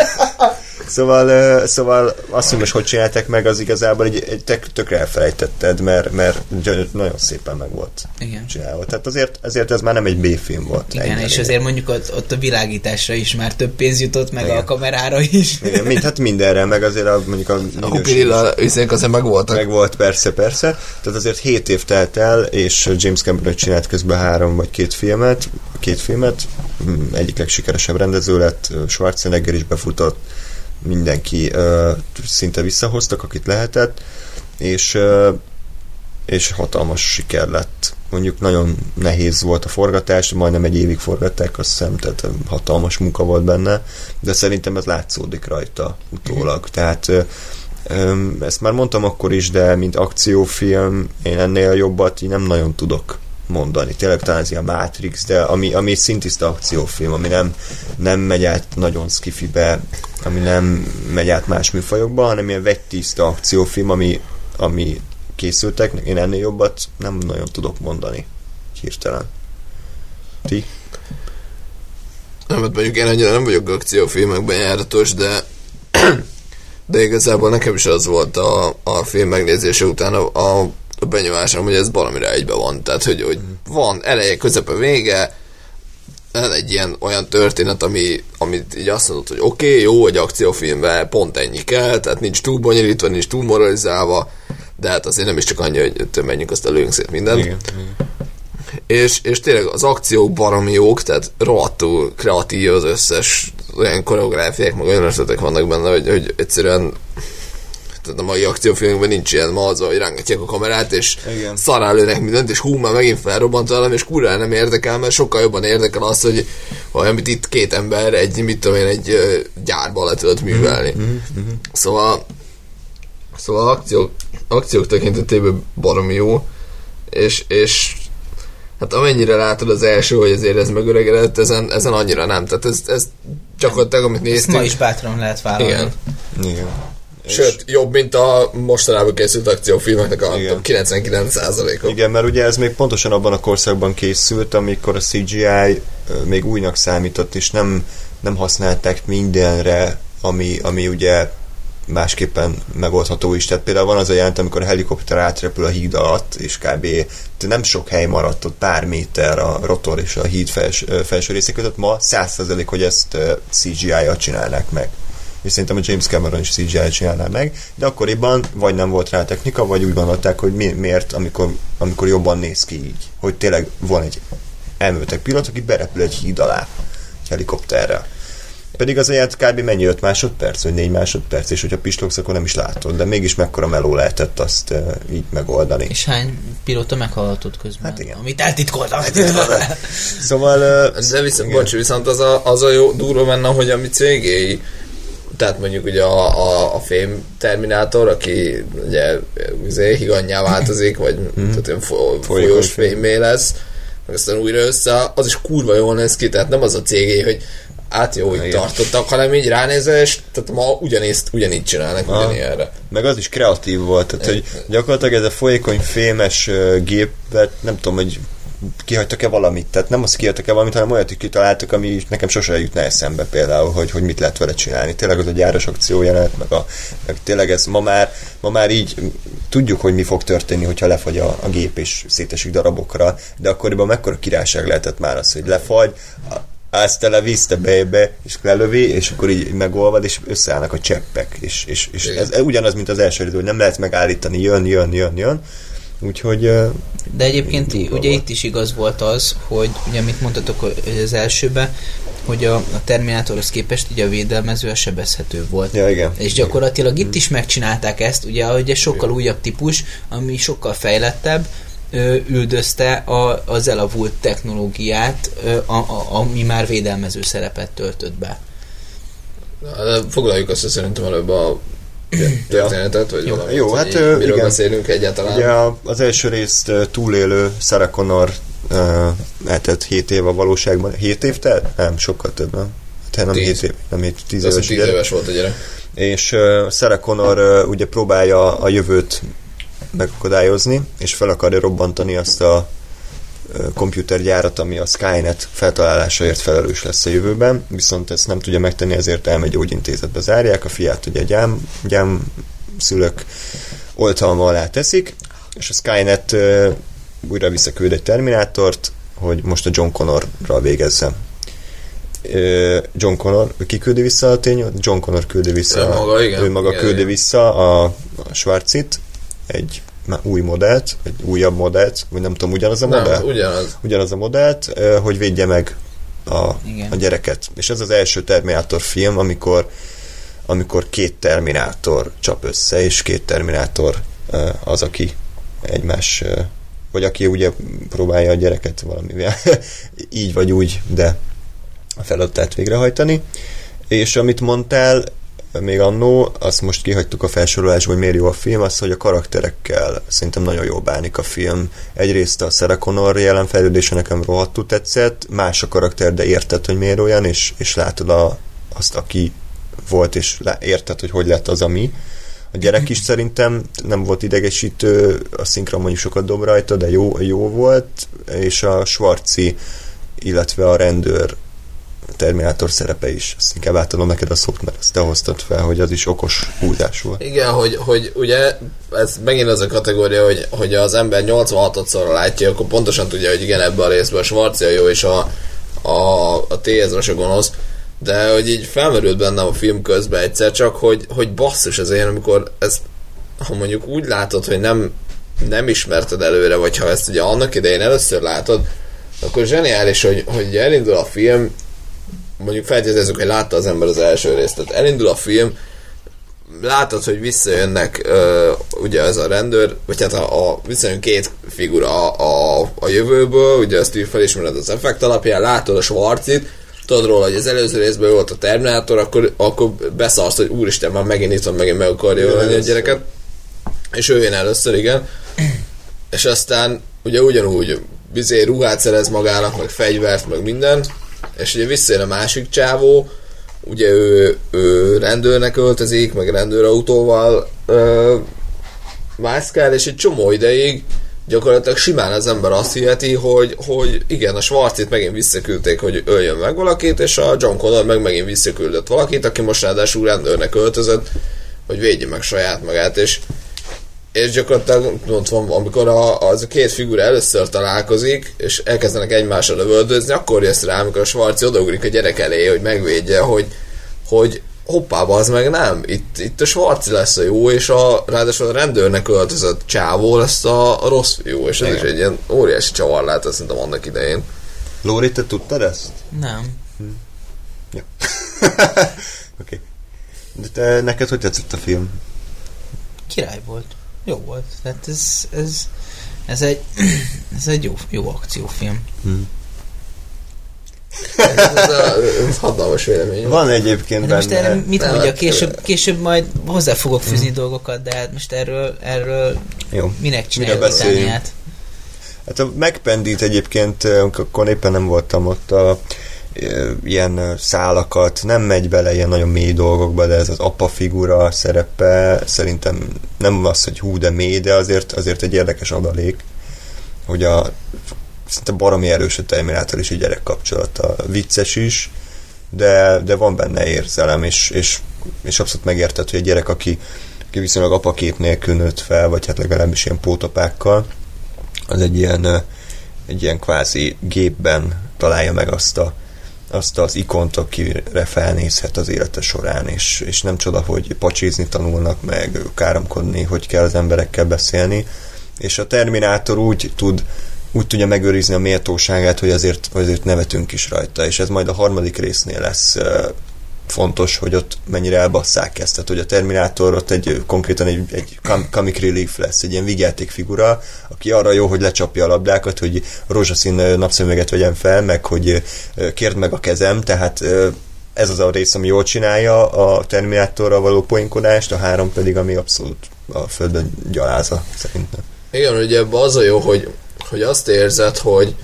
Szóval, szóval azt, hogy most hogy csináltak meg, az igazából egy, egy tök, tökre elfelejtetted, mert, mert nagyon szépen meg volt Igen. csinálva. Tehát azért, azért ez már nem egy B-film volt. Igen, és azért mondjuk ott, ott a világításra is már több pénz jutott, meg Igen. a kamerára is. Igen, mind, hát mindenre, meg azért a, mondjuk a... A kupirilla üzénk azért meg voltak. Meg volt, persze, persze. Tehát azért 7 év telt el, és James Cameron csinált közben három vagy két filmet, két filmet, egyik legsikeresebb rendező lett, Schwarzenegger is befutott, mindenki ö, szinte visszahoztak, akit lehetett, és, ö, és hatalmas siker lett. Mondjuk nagyon nehéz volt a forgatás, majdnem egy évig forgatták, azt hiszem, tehát hatalmas munka volt benne, de szerintem ez látszódik rajta utólag. Mm. Tehát ö, ö, ezt már mondtam akkor is, de mint akciófilm én ennél jobbat így nem nagyon tudok mondani. Tényleg talán ez a Matrix, de ami, ami szintiszta akciófilm, ami nem, nem megy át nagyon skifibe, ami nem megy át más műfajokba, hanem ilyen vegytiszta akciófilm, ami, ami készültek, én ennél jobbat nem nagyon tudok mondani hirtelen. Ti? Nem, hát mondjuk én annyira nem vagyok akciófilmekben járatos, de de igazából nekem is az volt a, a film megnézése után a, a a benyomásom, hogy ez valamire egybe van. Tehát, hogy, hogy van eleje, közepe, vége, egy ilyen olyan történet, ami, amit így azt mondod, hogy oké, okay, jó, egy akciófilmben pont ennyi kell, tehát nincs túl bonyolítva, nincs túl moralizálva, de hát azért nem is csak annyi, hogy menjünk azt a szét mindent. Igen. és, és tényleg az akciók baromi jók, tehát rohadtul kreatív az összes olyan koreográfiák, meg olyan ötletek vannak benne, hogy, hogy egyszerűen tehát a mai akciófilmekben nincs ilyen ma az, hogy rángatják a kamerát, és Igen. szarálőnek mindent, és hú, már megint felrobbant valami, és kurva nem érdekel, mert sokkal jobban érdekel az, hogy amit itt két ember egy, mit tudom én, egy ö, gyárban le tudott művelni. Szóval szóval akciók, akciók tekintetében baromi jó, és, és hát amennyire látod az első, hogy azért ez megöregedett, ezen, ezen annyira nem. Tehát ez, ez gyakorlatilag, amit Ezt néztünk, ma is bátran lehet vállalni. igen. Igen. Sőt, jobb, mint a mostanában készült akciófilmeknek a Igen. 99%-a. Igen, mert ugye ez még pontosan abban a korszakban készült, amikor a CGI még újnak számított, és nem, nem használták mindenre, ami, ami ugye másképpen megoldható is. Tehát például van az a jelent, amikor a helikopter átrepül a híd alatt, és kb. nem sok hely maradt ott pár méter a rotor és a híd fels, felső része között. Ma 100% hogy ezt CGI-jal csinálnák meg és szerintem a James Cameron is CGI csinálná meg, de akkoriban vagy nem volt rá technika, vagy úgy gondolták, hogy mi, miért, amikor, amikor jobban néz ki így, hogy tényleg van egy elművetek pillanat, aki berepül egy híd alá, egy helikopterrel. Pedig az olyan kb. mennyi 5 másodperc, vagy 4 másodperc, és hogyha pislogsz, akkor nem is látod, de mégis mekkora meló lehetett azt uh, így megoldani. És hány pilóta meghallhatott közben? Hát igen. Amit eltitkoltak. Szóval uh, De viszont, bocs, viszont az a, az a jó durva benne, hogy a mi cégéi, tehát mondjuk ugye a, a, a fém terminátor, aki ugye ugye, higanyjá változik, vagy tehát olyan fo- folyós fém. fémé lesz, meg aztán újra össze, az is kurva jól néz ki, tehát nem az a cégé, hogy át jó, hogy tartottak, hanem így ránézve, és tehát ma ugyanízt, ugyanígy csinálnak, Aha. ugyanilyenre. meg az is kreatív volt, tehát hogy gyakorlatilag ez a folyékony fémes gépet, nem tudom, hogy kihagytak-e valamit, tehát nem azt kihagytak-e valamit, hanem olyat is kitaláltak, ami nekem sose jutna eszembe például, hogy, hogy mit lehet vele csinálni. Tényleg az a gyáros akció jelenet, meg, a, meg tényleg ez ma már, ma már így tudjuk, hogy mi fog történni, hogyha lefagy a, a gép és szétesik darabokra, de akkoriban mekkora királyság lehetett már az, hogy lefagy, azt a vista baby, és lelövi, és akkor így megolvad, és összeállnak a cseppek, és, és, és Igen. ez ugyanaz, mint az első idő, hogy nem lehet megállítani, jön, jön, jön, jön, úgyhogy De egyébként ugye itt is igaz volt az, hogy ugye amit mondtatok az elsőben, hogy a, a Terminátorhoz képest ugye a védelmező a sebezhető volt. Ja, igen. És gyakorlatilag itt is megcsinálták ezt, ugye, hogy egy sokkal újabb típus, ami sokkal fejlettebb, ö, üldözte a, az elavult technológiát, ö, a, a, ami már védelmező szerepet töltött be. De Foglaljuk össze szerintem előbb a történetet, vagy Jó, valamit, jó, hát, miről igen. beszélünk egyáltalán. Ugye az első részt túlélő Sarah Connor uh, eltelt 7 év a valóságban. 7 év telt? Nem, sokkal több, nem? Hát nem Tíz. 7 év, nem 7, 10 Azt éves, hiszem, 10 gyerek. éves volt a gyerek. És uh, Sarah Connor uh, ugye próbálja a jövőt megakadályozni, és fel akarja robbantani azt a komputergyárat, ami a Skynet feltalálásaért felelős lesz a jövőben, viszont ezt nem tudja megtenni, ezért elmegy gyógyintézetbe zárják, a fiát ugye gyám, gyám szülők oltalma alá teszik, és a Skynet újra visszaküld egy Terminátort, hogy most a John Connorral végezze. John Connor, ki küldi vissza a tény? John Connor küldi vissza. Ő maga, igen. Ő maga Igen, küldi igen. vissza a, a Schwarzit, egy új modellt, egy újabb modellt, vagy nem tudom, ugyanaz a modell? Nem, ugyanaz. ugyanaz a modellt, hogy védje meg a, Igen. a gyereket. És ez az első Terminátor film, amikor amikor két Terminátor csap össze, és két Terminátor az, aki egymás, vagy aki ugye próbálja a gyereket valamivel így vagy úgy, de a feladatát végrehajtani. És amit mondtál, még annó, azt most kihagytuk a felsorolásból, hogy miért jó a film, az, hogy a karakterekkel szerintem nagyon jól bánik a film. Egyrészt a Sarah Connor jelen fejlődése nekem rohadtul tetszett, más a karakter, de érted, hogy miért olyan, és, és látod a, azt, aki volt, és érted, hogy hogy lett az, ami. A gyerek is szerintem nem volt idegesítő, a szinkron mondjuk sokat dob rajta, de jó, jó volt, és a Schwarzi, illetve a rendőr Terminátor szerepe is. Azt inkább átadom neked a szót, mert ezt te hoztad fel, hogy az is okos húzás volt. Igen, hogy, hogy ugye ez megint az a kategória, hogy, hogy az ember 86-szorra látja, akkor pontosan tudja, hogy igen, ebben a részben a Schwarzi a jó, és a, a, a T-ezres a gonosz, de hogy így felmerült bennem a film közben egyszer csak, hogy, hogy basszus az én, amikor ez, ha mondjuk úgy látod, hogy nem nem ismerted előre, vagy ha ezt ugye annak idején először látod, akkor zseniális, hogy, hogy elindul a film, mondjuk feltételezzük, hogy látta az ember az első részt, tehát elindul a film, látod, hogy visszajönnek uh, ugye ez a rendőr, vagy hát a, a visszajön két figura a, a, a jövőből, ugye ezt így felismered az effekt alapján, látod a Schwarzit, tudod róla, hogy az előző részben volt a Terminátor, akkor, akkor beszarsz, hogy úristen, már megint itt van, megint meg akarja ölni a gyereket. És ő jön először, igen. És aztán ugye ugyanúgy bizé ruhát szerez magának, meg fegyvert, meg minden. És ugye visszajön a másik csávó, ugye ő, ő rendőrnek öltözik, meg rendőrautóval ö, mászkál, és egy csomó ideig gyakorlatilag simán az ember azt hiheti, hogy, hogy igen, a Schwarzit megint visszaküldték, hogy öljön meg valakit, és a John Connor meg megint visszaküldött valakit, aki most ráadásul rendőrnek öltözött, hogy védje meg saját magát, és és gyakorlatilag van, amikor a, az a két figura először találkozik, és elkezdenek egymásra lövöldözni, akkor jössz rá, amikor a Schwarzi odaugrik a gyerek elé, hogy megvédje, hogy, hogy hoppá, az meg nem, itt, itt a Schwarzi lesz a jó, és a, ráadásul a rendőrnek öltözött csávó lesz a, a rossz fiú, és ez Igen. is egy ilyen óriási csavar lehet, azt szerintem annak idején. Lóri, te tudtad ezt? Nem. Oké. okay. De te, neked hogy tetszett a film? Király volt. Jó volt. Tehát ez, ez, ez egy, ez egy jó, jó akciófilm. Ez, ez a ez hatalmas vélemény. Van egyébként De most benne... erre mit Nem, mondjak? hát, Később, később majd hozzá fogok fűzni dolgokat, de hát most erről, erről Jó. minek csináljuk? Britániát? Hát a megpendít egyébként, eh, akkor éppen nem voltam ott a ilyen szálakat, nem megy bele ilyen nagyon mély dolgokba, de ez az apa figura szerepe szerintem nem az, hogy hú, de mély, de azért, azért egy érdekes adalék, hogy a szinte baromi erős a Terminátor és a gyerek kapcsolata. Vicces is, de, de van benne érzelem, és, és, és abszolút megérted, hogy egy gyerek, aki, aki viszonylag apakép nélkül nőtt fel, vagy hát legalábbis ilyen pótapákkal, az egy ilyen, egy ilyen kvázi gépben találja meg azt, a, azt az ikont, akire felnézhet az élete során, és, és nem csoda, hogy pacsézni tanulnak, meg káromkodni, hogy kell az emberekkel beszélni, és a Terminátor úgy tud úgy tudja megőrizni a méltóságát, hogy azért, azért nevetünk is rajta, és ez majd a harmadik résznél lesz fontos, hogy ott mennyire elbasszák ezt. Tehát, hogy a Terminátor ott egy konkrétan egy, egy com- comic relief lesz, egy ilyen vigyáték figura, aki arra jó, hogy lecsapja a labdákat, hogy rózsaszín napszemüveget vegyen fel, meg hogy kérd meg a kezem, tehát ez az a rész, ami jól csinálja a Terminátorral való poénkodást, a három pedig, ami abszolút a földön gyalázza, szerintem. Igen, ugye az a jó, hogy, hogy azt érzed, hogy,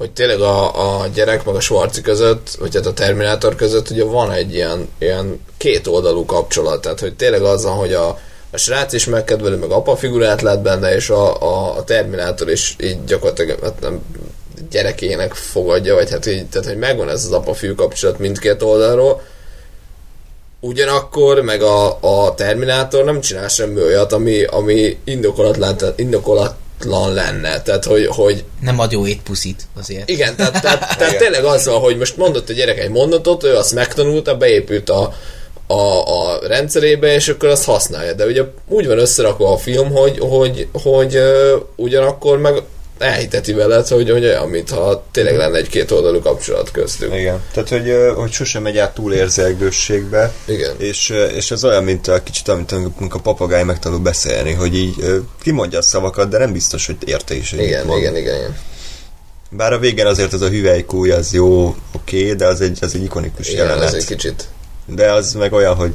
hogy tényleg a, a gyerek meg a Schwarzi között, vagy hát a Terminátor között ugye van egy ilyen, ilyen két oldalú kapcsolat, tehát hogy tényleg az, hogy a, a srác is megkedveli, meg apa figurát lát benne, és a, a, a Terminátor is így gyakorlatilag hát nem gyerekének fogadja, vagy hát így, tehát hogy megvan ez az apa-fiú kapcsolat mindkét oldalról, ugyanakkor meg a, a Terminátor nem csinál semmi olyat, ami, ami indokolatlan, indokolatlan lenne. Tehát, hogy, hogy Nem ad jó étpuszit azért. igen, tehát, tehát, tehát tényleg az van, hogy most mondott a gyerek egy mondatot, ő azt megtanulta, beépült a, a, a rendszerébe, és akkor azt használja. De ugye úgy van összerakva a film, hogy, hogy, hogy uh, ugyanakkor meg elhiteti veled, hogy, hogy olyan, mintha tényleg lenne egy két oldalú kapcsolat köztük. Igen. Tehát, hogy, hogy sosem megy át túl érzelgősségbe, Igen. és, és ez olyan, mint a kicsit, amit a papagáj megtanul beszélni, hogy így kimondja a szavakat, de nem biztos, hogy érte is. hogy Igen, igen, igen, igen. Bár a végén azért az a hüvelykúj az jó, oké, de az egy, az egy ikonikus Igen, jelenet. ez egy kicsit. De az meg olyan, hogy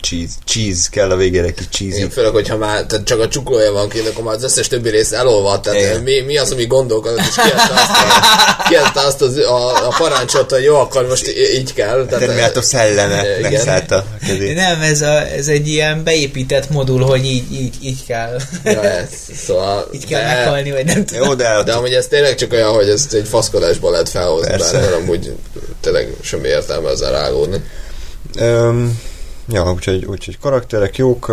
cheese, cheese, kell a végére egy kis cheese. Igen, főleg, hogyha már tehát csak a csuklója van kint, akkor már az összes többi rész elolvadt, tehát Igen. mi, mi, az, ami gondolkodott, és kiadta azt, a, kiadta azt az, a, a parancsot, hogy jó, akkor most így kell. Tehát, Terminátor szelleme Igen. megszállt a kezét. Nem, ez, a, ez egy ilyen beépített modul, hogy így, így, így kell. Ja, ez, szóval, így kell meghalni, vagy nem tudom. Jó, de, De amúgy ez tényleg csak olyan, hogy ezt egy faszkodásból lehet felhozni, bár amúgy tényleg semmi értelme ezzel rágódni. Öm, ja, úgyhogy, úgyhogy karakterek jók,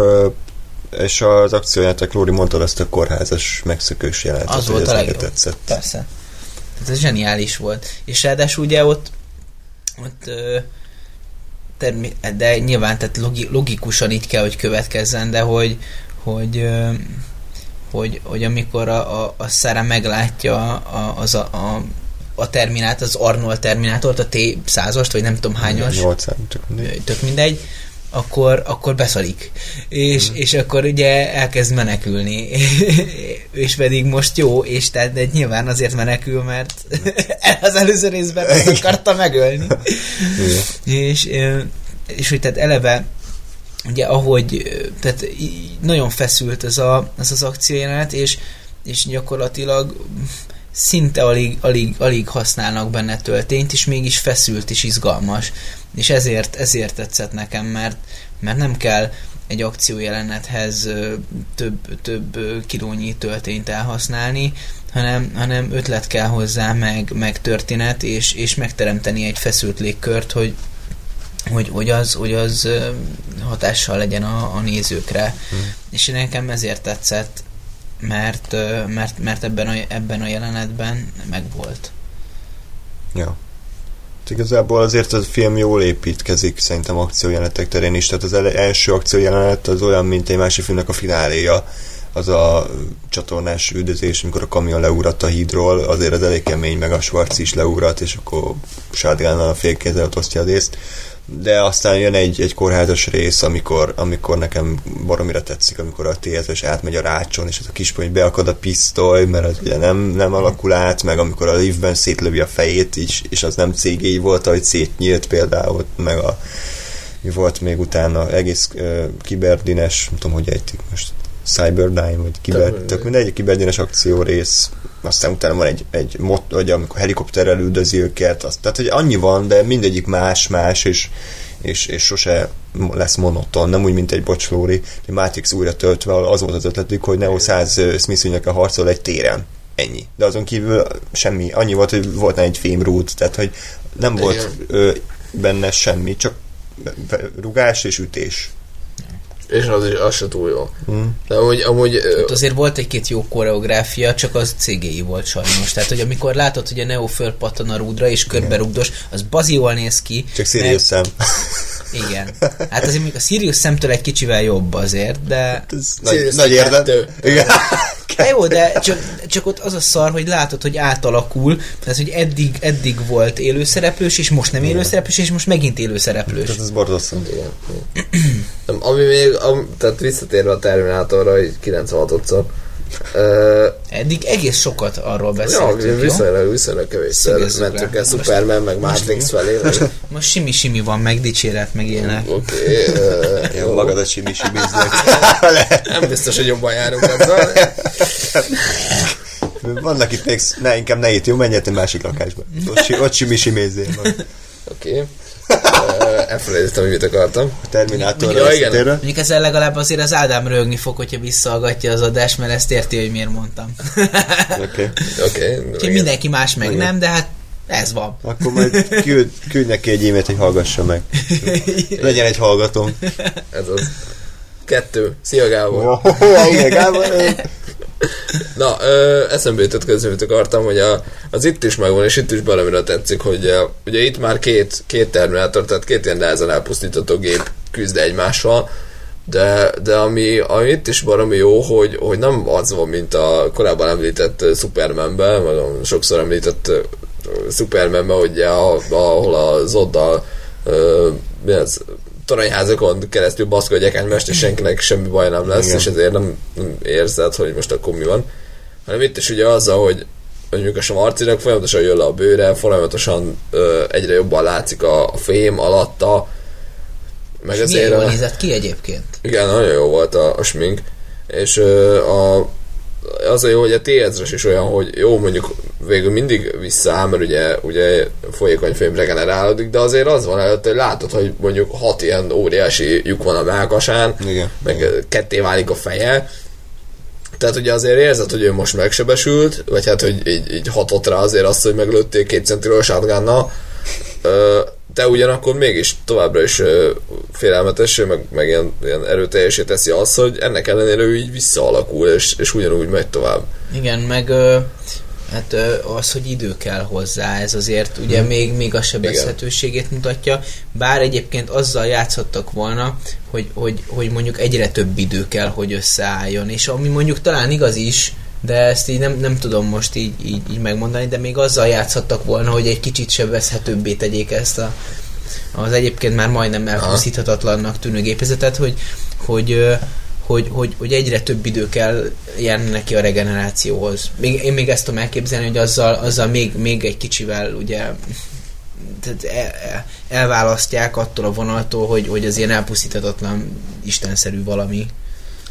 és az akciójátok, Lóri mondtad ezt a kórházas megszökős jelentet, Az volt ez a legjobb. tetszett. Persze. Tehát ez zseniális volt. És ráadásul ugye ott, ott ö, termi- de nyilván tehát logi, logikusan így kell, hogy következzen, de hogy, hogy, ö, hogy, hogy amikor a, a, a Sarah meglátja a, az a, a a terminát, az Arnold terminátort, a T100-ast, vagy nem tudom hányas. 800, csak mindegy. Tök mindegy akkor, akkor beszalik. És, mm. és akkor ugye elkezd menekülni. és pedig most jó, és tehát de nyilván azért menekül, mert az előző részben azt akarta megölni. és, és hogy tehát eleve ugye ahogy, tehát nagyon feszült ez, a, ez az akciójelenet, és, és gyakorlatilag szinte alig, alig, alig használnak benne töltényt, és mégis feszült és izgalmas. És ezért, ezért tetszett nekem, mert, mert nem kell egy akciójelenethez több, több kilónyi töltényt elhasználni, hanem, hanem ötlet kell hozzá, meg, meg történet, és, és megteremteni egy feszült légkört, hogy, hogy, hogy, az, hogy az hatással legyen a, a nézőkre. Hmm. És nekem ezért tetszett, mert, mert, mert ebben, a, ebben a jelenetben megvolt. Ja. Igazából azért a film jól építkezik szerintem akciójelenetek terén is, tehát az első akciójelenet az olyan, mint egy másik filmnek a fináléja, az a csatornás üldözés, amikor a kamion leugrott a hídról, azért az elég kemény, meg a Schwarz is leugrott, és akkor sádgánnal a félkézzel osztja a részt de aztán jön egy, egy kórházas rész, amikor, amikor nekem baromira tetszik, amikor a TSS átmegy a rácson, és az a kispony beakad a pisztoly, mert az ugye nem, nem alakul át, meg amikor a liftben szétlövi a fejét, és, és az nem cégéi volt, ahogy szétnyílt például, meg a mi volt még utána egész uh, kiberdines, nem tudom, hogy ejtik most, Cyberdyne, vagy kiber, tök mindegy, kiberdines akció rész, aztán utána van egy, egy mot, vagy amikor helikopterrel üldözi őket, azt, tehát hogy annyi van, de mindegyik más-más, és, és, és sose lesz monoton, nem úgy, mint egy bocslóri, egy Matrix újra töltve, az volt az ötletük, hogy Neo 100 smith a harcol egy téren. Ennyi. De azon kívül semmi. Annyi volt, hogy volt egy fémrút, tehát hogy nem volt ö, benne semmi, csak rugás és ütés. És az, is, az se túl jó. Mm. De amúgy, amúgy hát azért volt egy-két jó koreográfia, csak az cégéi volt sajnos. Tehát, hogy amikor látod, hogy a Neo fölpattan a rúdra, és körbe rugdos, az bazi jól néz ki. Csak Sirius szem. Igen. Hát azért még a Sirius szemtől egy kicsivel jobb azért, de... Hát ez nagy, nagy érdem. Igen. De jó, de csak, csak ott az a szar, hogy látod, hogy átalakul, tehát hogy eddig, eddig volt élőszereplős, és most nem élőszereplős, és most megint élőszereplős. Tehát ez borzasztó. Ami még, am, tehát visszatérve a Terminátorra, hogy 96-szor, Uh, Eddig egész sokat arról beszéltünk, ja, viszonylag, viszonylag kevésszer mentünk el Superman, meg Matrix felé. Most simi-simi van, meg dicséret, meg ilyenek. Oké. Okay, uh, jó, magadat simi-simiznek. Nem biztos, hogy jobban járunk ezzel. Vannak itt még, ne, inkább ne itt, jó, menj egy másik lakásba. Ott, ott simi-simizzél. Oké. Okay elfelejtettem, hogy mit akartam. A Terminátor ja, igen. Mondjuk ezzel legalább azért az Ádám rögni fog, hogyha visszahallgatja az adást, mert ezt érti, hogy miért mondtam. Oké. Okay. okay. mindenki más meg okay. nem, de hát ez van. Akkor majd küld, küld neki egy e-mailt, hogy hallgassa meg. Legyen egy hallgatóm. Ez az. Kettő. Szia Gábor. Oh, igen, Gábor. Na, ö, eszembe jutott közben, amit akartam, hogy a, az itt is megvan, és itt is valamire tetszik, hogy uh, ugye itt már két, két terminátor, tehát két ilyen nehezen elpusztítható gép küzd egymással, de, de ami, ami itt is valami jó, hogy, hogy nem az van, mint a korábban említett Supermanben, vagy a sokszor említett Supermanben, hogy a, ahol a Zoddal mi ez, toronyházakon keresztül baszkodják egymást, és senkinek semmi baj nem lesz, Igen. és ezért nem, nem érzed, hogy most akkor mi van. Hanem itt is ugye azzal, hogy mondjuk a Samarcinak folyamatosan jön le a bőre, folyamatosan ö, egyre jobban látszik a, a fém alatta, meg és. Milyen jól nézett ki egyébként. Igen, nagyon jó volt a, a smink, és ö, a, az a jó, hogy a t is olyan, hogy jó, mondjuk végül mindig visszaáll, mert ugye, ugye folyékony fém regenerálódik, de azért az van előtt, hogy látod, hogy mondjuk hat ilyen óriási lyuk van a melkasán, Igen. meg ketté válik a feje, tehát ugye azért érzed, hogy ő most megsebesült, vagy hát, hogy így, így hatott rá azért azt, hogy meglőtték két centiről shotgunnal, de ugyanakkor mégis továbbra is félelmetes, meg, meg ilyen, ilyen erőteljesé teszi azt, hogy ennek ellenére ő így visszaalakul, és, és ugyanúgy megy tovább. Igen, meg ö, Hát ö, az, hogy idő kell hozzá, ez azért ugye Mhm. még, még a sebezhetőségét mutatja, bár egyébként azzal játszhattak volna, hogy, hogy, hogy mondjuk egyre több idő kell, hogy összeálljon, és ami mondjuk talán igaz is, de ezt így nem, nem tudom most így, így, így megmondani, de még azzal játszhattak volna, hogy egy kicsit sebezhetőbbé tegyék ezt a, az egyébként már majdnem elpusztíthatatlannak tűnő gépezetet, hogy, hogy, hogy, hogy, hogy egyre több idő kell járni neki a regenerációhoz. Még, én még ezt tudom elképzelni, hogy azzal, azzal még, még egy kicsivel ugye tehát el, el, elválasztják attól a vonaltól, hogy, hogy az ilyen elpusztíthatatlan istenszerű valami.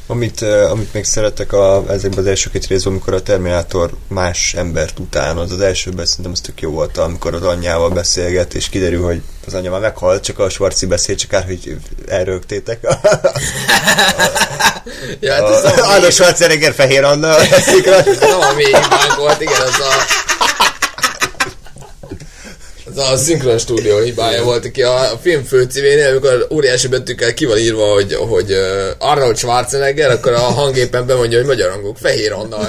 Amit, amit még szeretek a, ezekben az első két részben, amikor a Terminátor más embert után, az az elsőben szerintem az tök jó volt, amikor az anyjával beszélget, és kiderül, hogy az anyja már meghalt, csak a Schwarzi beszél, csak ár, hogy elrögtétek. Ja, hát ez a, a, Arnold Schwarzenegger fehér Anna eszik rá. ez nem a mi hibánk volt, igen, az a ez a szinkron stúdió hibája volt, aki a, a film főcíménél, amikor óriási betűkkel ki van írva, hogy, hogy uh, Arnold Schwarzenegger, akkor a hangépen bemondja, hogy magyar hangok, Fehér Anna.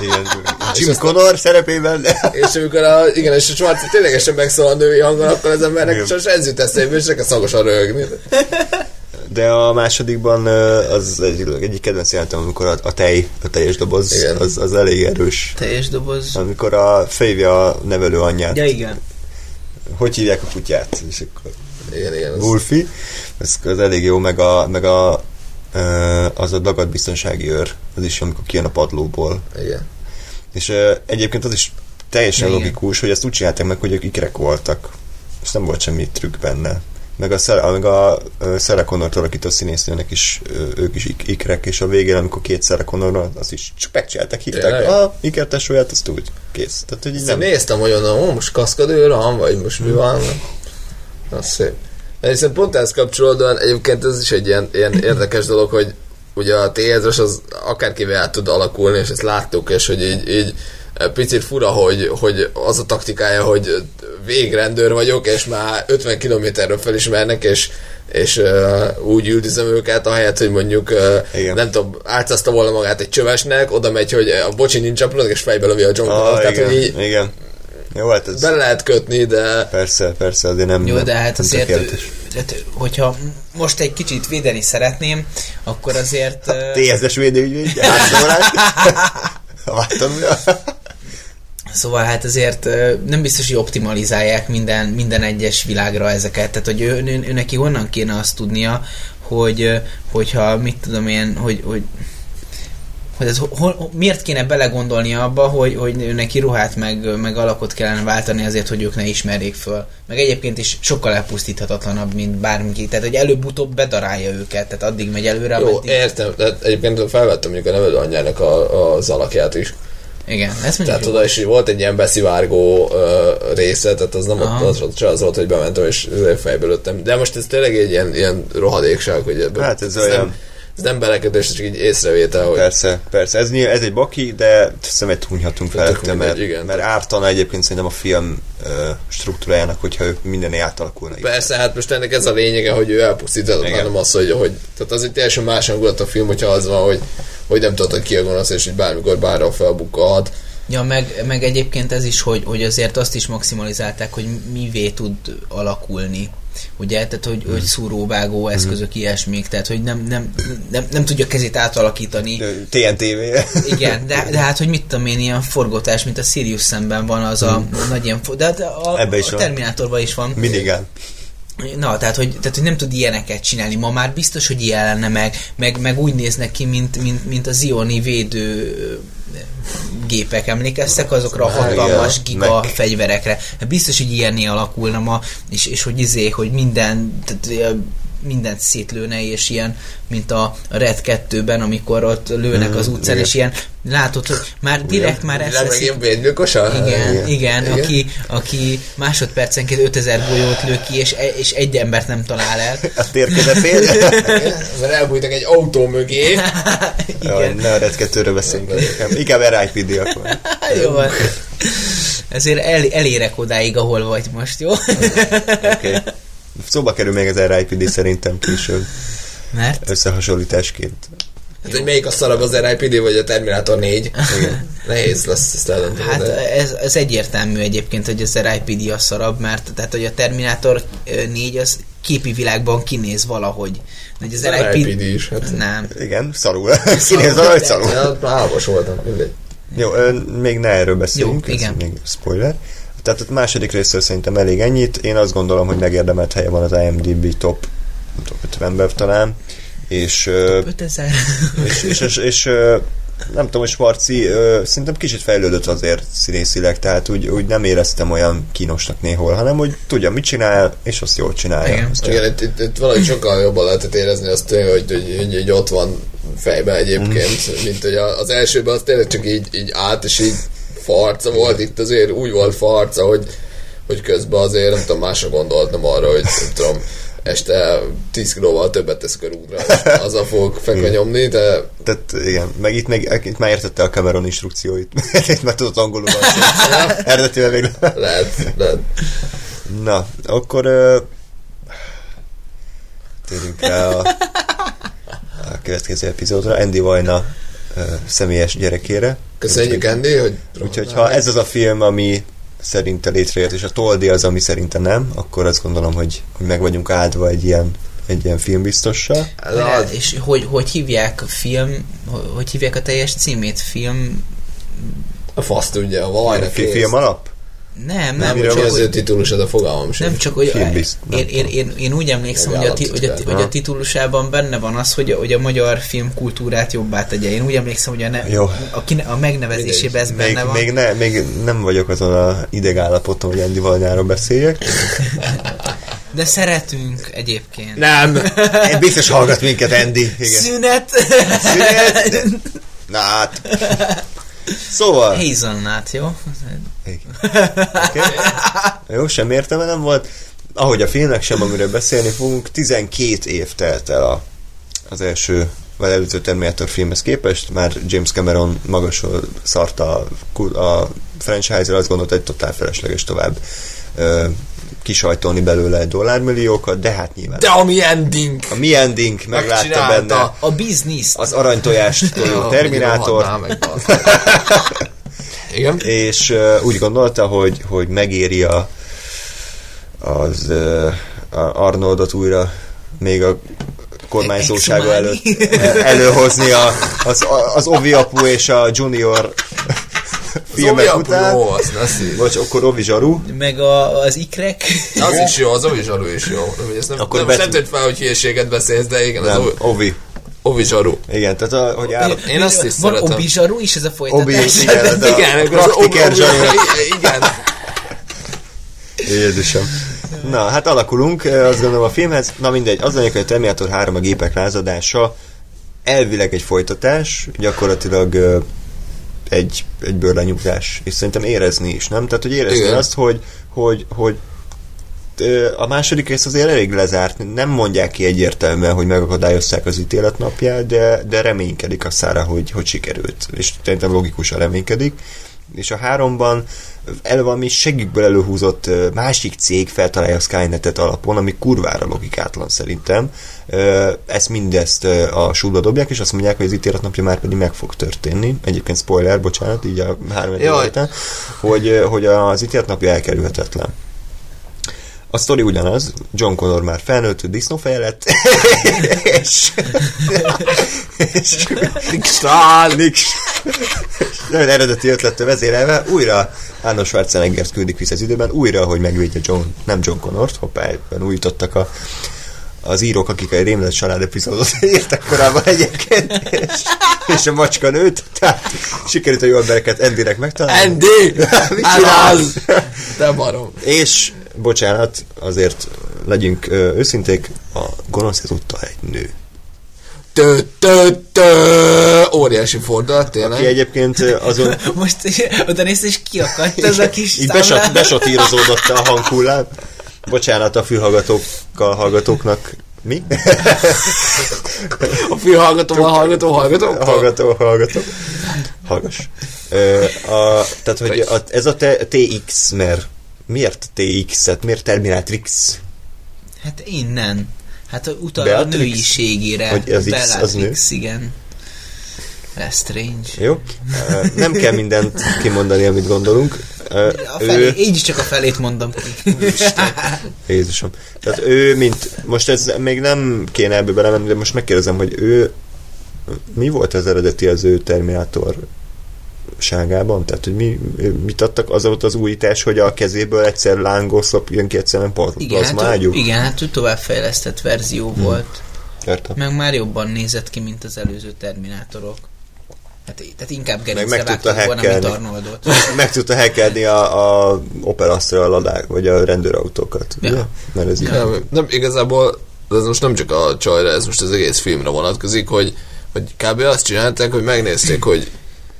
Igen, Jim Connor szerepében. és amikor a, igen, és a Schwarzi ténylegesen megszól a női hangon, akkor az embernek csak ez jut eszébe, és nekem szagosan röhögni. De a másodikban az egy, egyik kedvenc jelentem, amikor a, a tej, a teljes doboz, Igen. az, az elég erős. Teljes doboz. Amikor a fejvja a nevelő anyját. Ja, igen. Hogy hívják a kutyát? És akkor Igen, igen. Az, Wolfie, ez az elég jó, meg a, meg a az a dagadt biztonsági őr, az is, amikor kijön a padlóból. igen. És egyébként az is teljesen igen. logikus, hogy ezt úgy csinálták meg, hogy ők ikrek voltak. És nem volt semmi trükk benne. Meg a, Sarah- meg a Sarah Connor-tól alakító színésznőnek is, ők is ik- ikrek, és a végén, amikor két Sarah Connor, az is csak megcsinálták, hívták a ikertesóját, azt úgy, kész. Tehát, hogy így Nem. Néztem, onnan, ó, most kaszkadőr van, vagy most mi van. Az szép. Hiszen pont ehhez kapcsolódóan egyébként ez is egy ilyen, ilyen érdekes dolog, hogy ugye a T-ezres az akárkivel át tud alakulni, és ezt láttuk, és hogy így, így picit fura, hogy, hogy az a taktikája, hogy végrendőr vagyok, és már 50 kilométerről felismernek, és és uh, úgy üldözöm őket, ahelyett, hogy mondjuk uh, Igen. nem tudom, átszaszta volna magát egy csövesnek, oda megy, hogy a bocsi nincs aprónak, és fejbe lövi a John ah. Tehát, igen, hogy így igen. Jó, hát ez be lehet kötni, de persze, persze, azért nem Jó, de hát nem azért, tehát, hogyha most egy kicsit védeni szeretném, akkor azért... TSZ-es védőügyvéd, átszólás. Vártam, Szóval hát azért ö, nem biztos, hogy optimalizálják minden, minden egyes világra ezeket. Tehát, hogy ő, ő, ő neki honnan kéne azt tudnia, hogy hogyha, mit tudom én, hogy, hogy hogy ez, hol, miért kéne belegondolni abba, hogy, hogy neki ruhát meg, meg alakot kellene váltani azért, hogy ők ne ismerjék föl. Meg egyébként is sokkal elpusztíthatatlanabb, mint bármiki. Tehát, hogy előbb-utóbb bedarálja őket, tehát addig megy előre, jó, ameddig... értem. Tehát egyébként felvettem mondjuk a nevelő anyjának a, az alakját is. Igen, ezt mondjuk Tehát oda is volt egy ilyen beszivárgó uh, része, tehát az nem ott, Aha. az, az, az volt, hogy bementem és fejbe lőttem. De most ez tényleg egy ilyen, ilyen rohadékság, hogy ebből, Hát ez ez olyan- Nem, ez nem belekötés, csak így észrevétel, hogy Persze, persze. Ez, ez egy baki, de szemet hunyhatunk felette, mert, igen. mert ártana egyébként szerintem a film uh, struktúrájának, hogyha ők mindené átalakulna. Persze, hát most ennek ez a lényege, hogy ő elpusztított, hanem az, hogy, hogy tehát az egy teljesen más hangulat a film, hogyha az van, hogy, hogy nem tudod, hogy ki a gonosz, és hogy bármikor bárra felbukkalhat. Ja, meg, meg egyébként ez is, hogy, hogy azért azt is maximalizálták, hogy mivé tud alakulni. Ugye, tehát hogy, hogy szúróvágó eszközök, ilyesmik, tehát hogy nem, nem, nem, nem tudja kezét átalakítani. TNTV. Igen, de, de hát, hogy mit tudom én, ilyen forgótás, mint a Sirius szemben van az a nagy ilyen, de hát a, Ebbe is a. Terminátorban is van. Minigán. Na, tehát hogy, tehát, hogy nem tud ilyeneket csinálni. Ma már biztos, hogy ilyen lenne meg, meg, meg úgy néznek ki, mint, mint, mint a Zioni védő gépek, emlékeztek azokra a hatalmas Igen. giga Meg- fegyverekre. Hát biztos, hogy ilyenné alakulna ma, és, és hogy izé, hogy minden, tehát, mindent szétlőne, és ilyen, mint a Red 2-ben, amikor ott lőnek az utcán, igen. és ilyen, látod, hogy már direkt már ezt veszik- ilyen védgyilkosa? igen, igen, Igen. igen, Aki, aki másodpercenként 5000 golyót lő ki, és, e- és egy embert nem talál el. A tér közepén. Mert elbújtak egy autó mögé. Jaj, Igen, ne a Red 2-ről beszéljünk. Inkább, inkább RIPD akkor. jó van. Ezért el, elérek odáig, ahol vagy most, jó? Oké. Okay. Szóba kerül még az RIPD szerintem később. Mert? Összehasonlításként. Hát, hogy melyik a szarabb az RIPD vagy a Terminator 4? Igen. Nehéz lesz ezt eldönteni. Hát ez, ez egyértelmű egyébként, hogy az RIPD a szarabb, mert tehát, hogy a Terminator 4 az képi világban kinéz valahogy. Hogy az A RIPD is, hát. Nem. Igen, szarul. Kinéz valahogy szarul. Ja, Hálmas voltam, mindegy. Jó, még ne erről beszéljünk, Jó, ez igen. még spoiler. Tehát a második részről szerintem elég ennyit. Én azt gondolom, hogy megérdemelt helye van az IMDb top tudom, 50-ben talán. És, ö, 5000. és, és, és, és nem tudom, hogy Svarci szerintem kicsit fejlődött azért színészileg, tehát úgy, úgy nem éreztem olyan kínosnak néhol, hanem hogy tudja, mit csinál, és azt jól csinálja. Igen. Azt Igen, itt, itt, itt valahogy sokkal jobban lehetett érezni azt, hogy, hogy, hogy, hogy ott van fejben egyébként, mint hogy a- az elsőben az tényleg csak így, így át, és így farca volt, itt azért úgy volt farca, hogy, hogy közben azért nem tudom, másra gondolt, nem arra, hogy nem tudom, este 10 kilóval többet teszek a rúdra, és azzal fogok fekve nyomni, de Tehát igen, meg itt, meg, itt már értette a Cameron instrukcióit. itt már tudott angolul. Eredetileg még lehet, lehet. Na, akkor uh, térjünk rá a, a következő epizódra. Andy Vajna személyes gyerekére. Köszönjük, Andy, hogy Úgyhogy ha ez az a film, ami szerinte létrejött, és a Toldi az, ami szerinte nem, akkor azt gondolom, hogy, hogy meg vagyunk áldva egy ilyen, egy ilyen filmbiztossal. Ez az. És hogy, hogy hívják a film, hogy, hívják a teljes címét? Film... A fasz tudja, a kész. Film alap? Nem, Nem, hogy csak, az ő titulusod a fogalmam sem. nem csak, hogy Filmbizt, nem én, én, én, én, úgy emlékszem, hogy a, ti, hogy, a, hogy a titulusában benne van az, hogy, hogy a magyar filmkultúrát jobbá tegye. Én úgy emlékszem, hogy a, ne, Jó. a, kine- a megnevezésében ez Még, benne van. még, ne, még nem vagyok azon a idegállapoton, hogy Andy Vajnáról beszéljek. De szeretünk egyébként. Nem! Biztos hallgat minket, Andy. Igen. Szünet! Szünet. Na hát. Szóval. Hazelnut, jó? Okay. Jó, sem értelme nem volt. Ahogy a filmnek sem, amiről beszélni fogunk, 12 év telt el a, az első vagy előző Terminator filmhez képest, már James Cameron magasról szarta a, a franchise-ra, azt gondolta, hogy totál felesleges tovább ö, kisajtolni belőle egy dollármilliókat, de hát nyilván. De ami ending! A mi ending meglátta benne A business. az aranytojást toló Ja, Terminátor, rohadnál meg, bazd. Igen? és uh, úgy gondolta, hogy, hogy megéri a, az uh, a Arnoldot újra még a kormányzósága előtt előhozni a, az, az Ovi apu és a Junior filmek után. Jó, az szív. Vagy akkor Ovi Zsaru. Meg a, az ikrek. Az is jó, az Ovi Zsaru is jó. Nem, ezt nem, Akkor nem, bet- nem tört fel, hogy hülyeséget beszélsz, de igen, az Nem, Ovi, Ovi. Ovi Zsaru. Igen, tehát a, hogy áll, Én azt is Van szeretem. Obizsaru is ez a Obi, folytatás. igen, de Igen, a Zsaru. igen. Jézusom. Na, hát alakulunk, azt gondolom a filmhez. Na mindegy, az lényeg, hogy a Terminator 3 a gépek lázadása elvileg egy folytatás, gyakorlatilag egy, egy bőrlenyugás, és szerintem érezni is, nem? Tehát, hogy érezni Igen. azt, hogy, hogy, hogy a második rész azért elég lezárt, nem mondják ki egyértelműen, hogy megakadályozták az ítéletnapját, de, de reménykedik a szára, hogy, hogy sikerült, és szerintem logikusan reménykedik. És a háromban el valami segítből előhúzott másik cég feltalálja a Skynetet alapon, ami kurvára logikátlan szerintem. Ezt mindezt a súlyba dobják, és azt mondják, hogy az ítéletnapja már pedig meg fog történni. Egyébként spoiler, bocsánat, így a három hogy, hogy az ítéletnapja elkerülhetetlen. A sztori ugyanaz, John Connor már felnőtt, disznófeje lett, és, és Nick Stahl. Nick nagyon eredeti ötlettől vezérelve, újra Arnold Schwarzeneggert küldik vissza az időben, újra, hogy megvédje John, nem John Connort, hoppá, ebben újítottak a, az írók, akik a Rémlet család epizódot írtak korábban egyébként, és, és a macska nőt, tehát sikerült a jó embereket Andynek megtalálni. Andy! Mit! Te barom. És, bocsánat, azért legyünk őszinték, a gonosz ezúttal egy nő. Tö, tö, tö. Óriási fordulat, Aki tényleg. egyébként ö, azon Most oda nézsz, és kiakadt ez a kis így besat, besatírozódott a hanghullám. Bocsánat a fülhallgatókkal hallgatóknak. Mi? A fülhallgatóval hallgató, hallgató. hallgató, hallgató. Hallgass. Ö, a, tehát, hogy a, ez a TX, mert miért TX-et? Miért Terminatrix? Hát innen. Hát utal a Beatrix? nőiségére. Hogy az X az Bellatrix, igen. Lestrange. Jó? Nem kell mindent kimondani, amit gondolunk. A felé, így is csak a felét mondom ki. Jézusom. Tehát ő, mint, most ez még nem kéne ebbe belemenni, de most megkérdezem, hogy ő mi volt az eredeti az ő Terminátor ságában? Tehát, hogy mi, mit adtak? Az volt az újítás, hogy a kezéből egyszer lángoszlop jön ki, egyszerűen Igen, hát, plazmágyú? ő- igen, hát ő továbbfejlesztett verzió Hm. volt. Értem. Meg már jobban nézett ki, mint az előző Terminátorok. Hát, tehát inkább meg gerincre tudta volna, mint. Arnoldot. Meg tudta hackelni a, a Opera a ladák, vagy a rendőrautókat. Ja. Ugye? Mert ez így. Nem, nem, igazából ez most nem csak a csajra, ez most az egész filmre vonatkozik, hogy, hogy kb. azt csinálták, hogy megnézték, hogy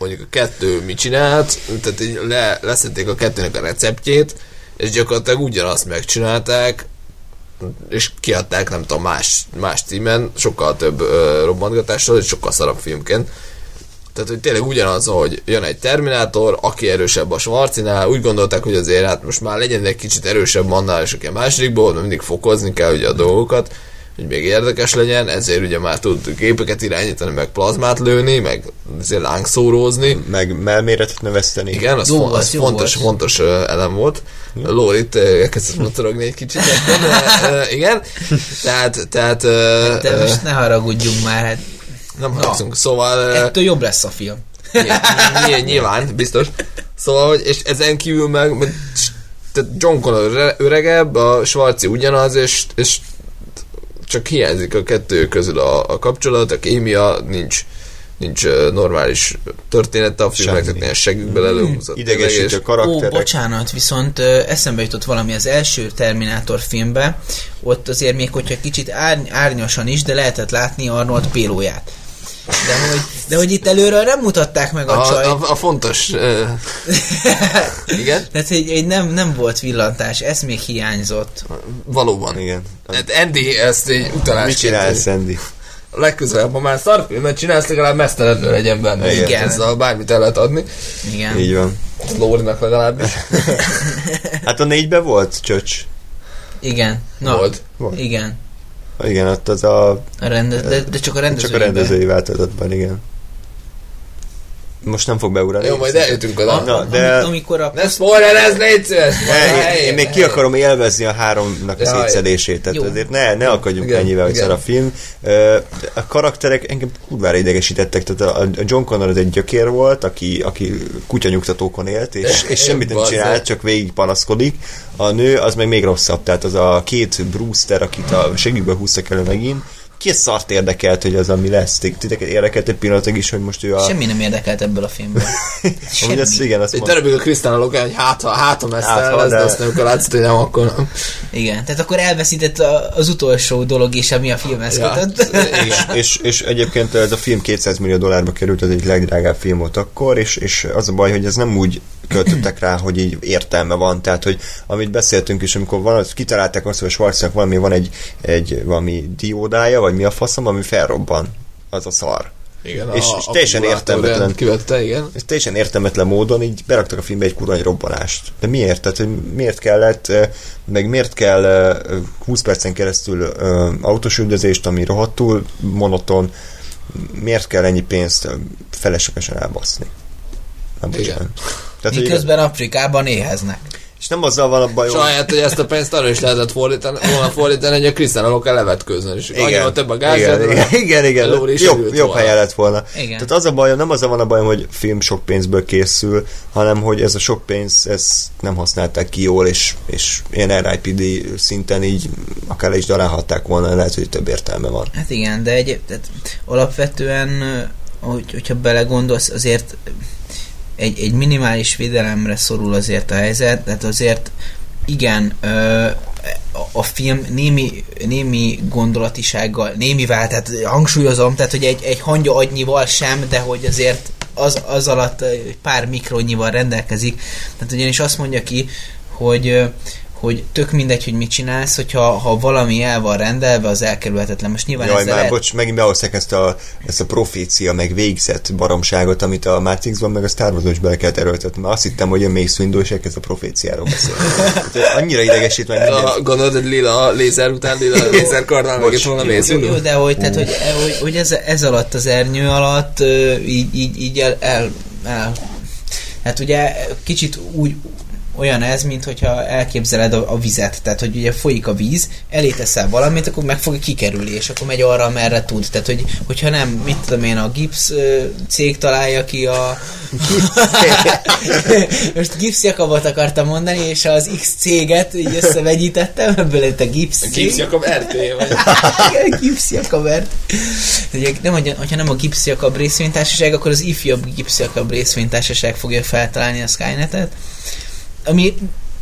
mondjuk a kettő mit csinált, tehát így le, leszették a kettőnek a receptjét, és gyakorlatilag ugyanazt megcsinálták, és kiadták, nem tudom, más, más címen, sokkal több ö, robbantgatással, és sokkal szarabb filmként. Tehát, hogy tényleg ugyanaz, hogy jön egy Terminátor, aki erősebb a Schwarzinál, úgy gondolták, hogy azért hát most már legyen egy kicsit erősebb annál, és aki a másodikból, mert mindig fokozni kell ugye a dolgokat, hogy még érdekes legyen, ezért ugye már tud gépeket irányítani, meg plazmát lőni, meg azért lángszórózni. Meg melméretet növeszteni. Igen, az, Jó fon- az jó fontos, volt. fontos elem volt. Lórit ö, elkezdett mocorogni egy kicsit. De, igen, tehát, tehát De most ne haragudjunk már, hát nem haragszunk. Szóval ö, ettől jobb lesz a film. Ny- ny- nyilván, biztos. Szóval, hogy, és ezen kívül meg, meg tehát John Connor öre- öregebb, a Schwarzi ugyanaz, és, és csak hiányzik a kettő közül a, a kapcsolat, a kémia, nincs, nincs normális története a filmnek, Semmi. tehát ilyen segükbe előhúzott. Idegesítő Ó, karakterek. bocsánat, viszont ö, eszembe jutott valami az első Terminátor filmbe, ott azért még hogyha kicsit árny- árnyasan is, de lehetett látni Arnold pélóját. De hogy, de hogy itt előről nem mutatták meg a, A, csajt. a, a fontos... igen? Tehát, hogy, hogy nem, nem volt villantás, ez még hiányzott. Valóban. Igen. Hát Andy ezt egy utalásként... Mit csinálsz, Sandy? legközelebb, ha már szarfilmet csinálsz, legalább mesztelenül legyen benne. Igen. Igen. Ezzel bármit el lehet adni. Igen. Így van. Lórinak legalábbis. Hát a négyben volt csöcs. Igen. Na, Volt. Volt. Igen. Igen, ott az a... A rende, de, de csak a rendező. Csak a rendezői változatban, igen. Most nem fog beugrani. Jó, majd eljutunk oda. Na, de- Amikor a... Ne spoilerezz, légy szíves! Ne, én, én még ki akarom élvezni a háromnak a Jaj. szétszedését, tehát Jó. azért ne, ne akadjunk Igen, ennyivel, hogy szar a film. A karakterek engem kurvára idegesítettek, tehát a John Connor az egy gyökér volt, aki, aki kutyanyugtatókon élt, és, és semmit nem Bazzeg. csinál, csak végig panaszkodik. A nő az meg még rosszabb, tehát az a két Brewster, akit a segítből húztak elő megint, ki szart érdekelt, hogy az, ami lesz. Ti- Titeket érdekelt egy pillanatig is, hogy most ő a... Semmi nem érdekelt ebből a filmből. Amúgy az, igen, azt Egy darabig a Krisztán Lokán, hogy hát, ha, hát, ha messze Hát, lesz, de de- azt nem akkor látszott, hogy nem, akkor nem. Igen, tehát akkor elveszített a, az utolsó dolog is, ami a filmhez Ja. kötött. Igen. és, és egyébként ez a film 200 millió dollárba került, az egy legdrágább film volt akkor, és, és az a baj, hogy ez nem úgy költöttek rá, hogy így értelme van, tehát, hogy amit beszéltünk is, amikor van, kitalálták azt, hogy a Schwarznak valami, van egy, egy valami diódája, vagy mi a faszom, ami felrobban, az a szar. Igen, És- és teljesen értelmetlen. Kivette, igen. Ez teljesen értelmetlen módon így beraktak a filmbe egy kurva robbanást. De miért? Tehát, hogy miért kellett, eh, meg miért kell eh, 20 percen keresztül eh, autós üldözést, ami rohadtul monoton, miért kell ennyi pénzt eh, feleslegesen elbaszni? Nem Igen. Tehát, hogy Miközben Afrikában éheznek. és nem azzal van a baj, hogy Saját, hogy ezt a pénzt arra is lehetett fordítani, volna fordítani, hogy a Krisztán Lokán levetkőzön, és annyival több a gáz, igen, igen, igen, igen, jobb, jobb volna. helye lett volna. Igen. Tehát az a bajom, nem az a van a bajom, hogy film sok pénzből készül, hanem hogy ez a sok pénz, ezt nem használták ki jól, és, és ilyen RIPD szinten így akár le is darálhatták volna, lehet, hogy több értelme van. Hát igen, de egy, tehát alapvetően, hogy, hogyha belegondolsz, azért egy, egy minimális védelemre szorul azért a helyzet, tehát azért igen, ö, a, film némi, némi gondolatisággal, némivel, tehát hangsúlyozom, tehát hogy egy, egy hangya agynyival sem, de hogy azért az, az alatt pár mikronnyival rendelkezik. Tehát ugyanis azt mondja ki, hogy hogy tök mindegy, hogy mit csinálsz, hogyha ha valami el van rendelve, az elkerülhetetlen. Most nyilván Jaj, már lehet- bocs, megint behozták ezt a, ezt a profécia, meg végzett baromságot, amit a Matrixban, meg a Star Wars-ban is bele kellett erőltetni. Mert azt hittem, hogy a Mace Windu és elkezd a proféciáról beszélni. Annyira idegesít meg minden. A, gondolod, hogy lila lézer után lila lézer karnál meg itt volna mész jó, de hogy, tehát, hogy, hogy, hogy ez, ez alatt az ernyő alatt így, így, így el, el, el, hát ugye kicsit úgy olyan ez, mint hogyha elképzeled a, a vizet, tehát hogy ugye folyik a víz, elé teszel valamit, akkor meg fog kikerülni, és akkor megy arra, merre tud. Tehát, hogy, hogyha nem, mit tudom én, a gipsz ö, cég találja ki a... Most gipsz Jakabot akartam mondani, és az X céget így összevegyítettem, ebből lett a gipsz cég. Gipsz Jakab RT vagy. Igen, Gibbs Jakabert. Ugye nem, hogyha nem a Gibbs Jakab részvénytársaság, akkor az ifjabb Gibbs Jakab részvénytársaság fogja feltalálni a Skynetet. Ami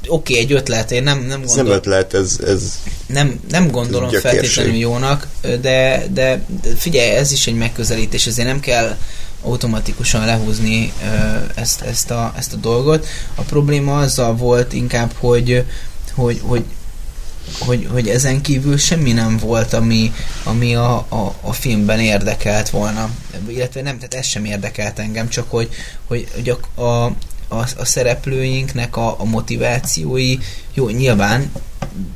oké, okay, egy ötlet, én nem, nem Ez nem gondolom, ötlet, ez, ez nem, nem gondolom Ez feltétlenül jónak, de, de, figyelj, ez is egy megközelítés, ezért nem kell automatikusan lehúzni ezt, ezt, a, ezt a dolgot. A probléma azzal volt inkább, hogy, hogy, hogy hogy, hogy ezen kívül semmi nem volt, ami, ami a, a, a filmben érdekelt volna. Illetve nem, tehát ez sem érdekelt engem, csak hogy, hogy, hogy a, a, a, a szereplőinknek a, a motivációi, jó, nyilván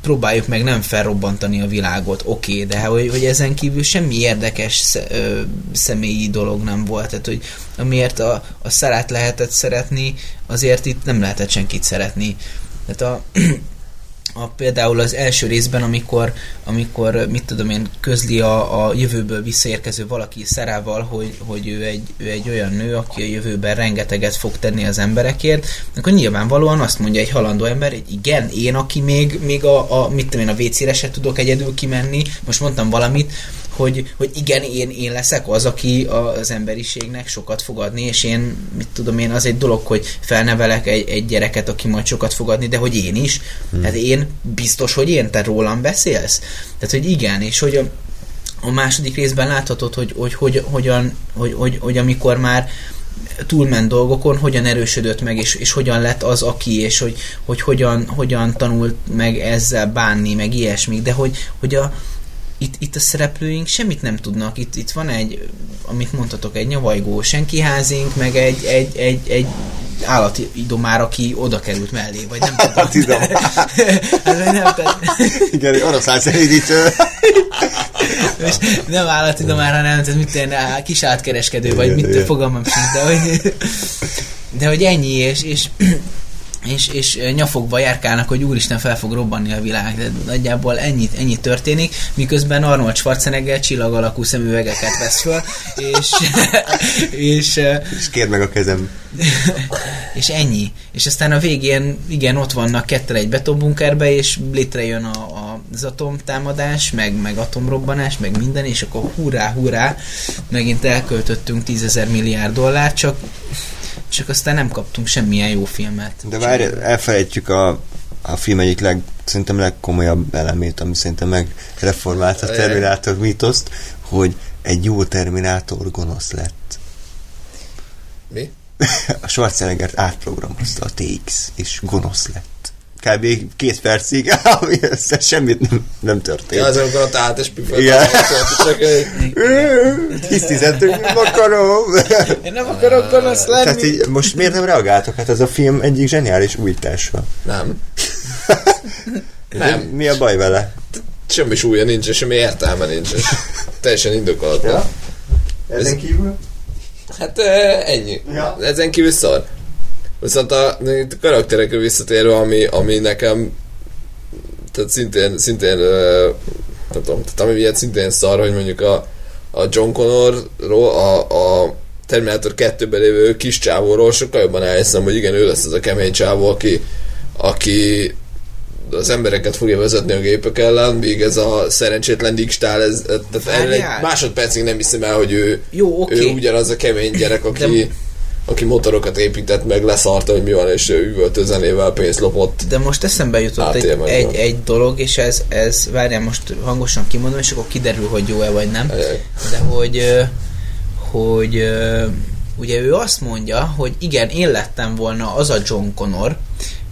próbáljuk meg nem felrobbantani a világot, oké, okay, de hogy, hogy ezen kívül semmi érdekes ö, személyi dolog nem volt, tehát hogy amiért a, a szarát lehetett szeretni, azért itt nem lehetett senkit szeretni. Tehát a, a, például az első részben, amikor, amikor mit tudom én, közli a, a jövőből visszaérkező valaki szerával, hogy, hogy ő, egy, ő egy olyan nő, aki a jövőben rengeteget fog tenni az emberekért, akkor nyilvánvalóan azt mondja egy halandó ember, hogy igen, én, aki még, még a, a, mit tudom én, a WC-re se tudok egyedül kimenni, most mondtam valamit, hogy, hogy igen, én, én leszek az, aki az emberiségnek sokat fog adni, és én, mit tudom én, az egy dolog, hogy felnevelek egy, egy gyereket, aki majd sokat fog adni, de hogy én is. Hmm. Tehát én biztos, hogy én, te rólam beszélsz. Tehát, hogy igen, és hogy a, a második részben láthatod, hogy, hogy, hogy, hogyan, hogy, hogy, hogy amikor már túlment dolgokon, hogyan erősödött meg, és, és hogyan lett az, aki, és hogy, hogy hogyan, hogyan tanult meg ezzel bánni, meg ilyesmi, de hogy, hogy a, itt, itt a szereplőink semmit nem tudnak. Itt, itt van egy, amit mondhatok, egy nyavajgó senkiházink, meg egy, egy, egy, egy állati idomár, aki oda került mellé, vagy nem tudom. Hát, vagy nem, tehát, igen, oroszlán szerédítő. és nem állati idomár, hanem tehát mit tenni, kis átkereskedő, vagy mit fogalmam sincs, de hogy, de hogy ennyi, és, és és, és nyafogva járkálnak, hogy úristen fel fog robbanni a világ. De nagyjából ennyi, ennyi történik, miközben Arnold Schwarzenegger csillag alakú szemüvegeket vesz föl, és, és, És kérd meg a kezem. és ennyi. És aztán a végén, igen, ott vannak ketten egy betonbunkerbe, és létrejön a, a, az atomtámadás, meg, meg atomrobbanás, meg minden, és akkor hurrá, hurrá, megint elköltöttünk 10 milliárd dollárt, csak csak aztán nem kaptunk semmilyen jó filmet. De várj, elfelejtjük a, a film egyik leg, szerintem legkomolyabb elemét, ami szerintem megreformálta a Terminátor mítoszt, hogy egy jó Terminátor gonosz lett. Mi? A Schwarzenegger átprogramozta a TX, és gonosz lett. Kb. két percig, ami össze semmit nem, nem történt. Ja, az amikor ott állt és püfölt. Igen. Csak Tisztizettük, nem akarom. Én nem akarok gonosz lenni. Tehát így, most miért nem reagáltok? Hát ez a film egyik zseniális újítása. Nem. Nem. Mi a baj vele? Semmi súlya nincs, és semmi értelme nincs, teljesen indokolatlan. Ja? Ezen kívül? Hát ennyi. Ja. Ezen kívül szar. Viszont a, karakterekre visszatérve, ami, ami nekem tehát szintén, szintén nem tudom, tehát ami miatt szintén szar, hogy mondjuk a, a John Connorról, a, a Terminator 2-ben lévő kis csávóról sokkal jobban elhiszem, hogy igen, ő lesz az a kemény csávó, aki, aki az embereket fogja vezetni a gépek ellen, míg ez a szerencsétlen Dickstál, ez, tehát erre egy másodpercig nem hiszem el, hogy ő, Jó, oké. ő ugyanaz a kemény gyerek, aki, De- aki motorokat épített meg, leszarta, hogy mi van, és üvöltő zenével pénzt lopott. De most eszembe jutott egy, egy, egy dolog, és ez, ez várjál, most hangosan kimondom, és akkor kiderül, hogy jó-e vagy nem. Ajaj. De hogy, hogy ugye ő azt mondja, hogy igen, én lettem volna az a John Connor,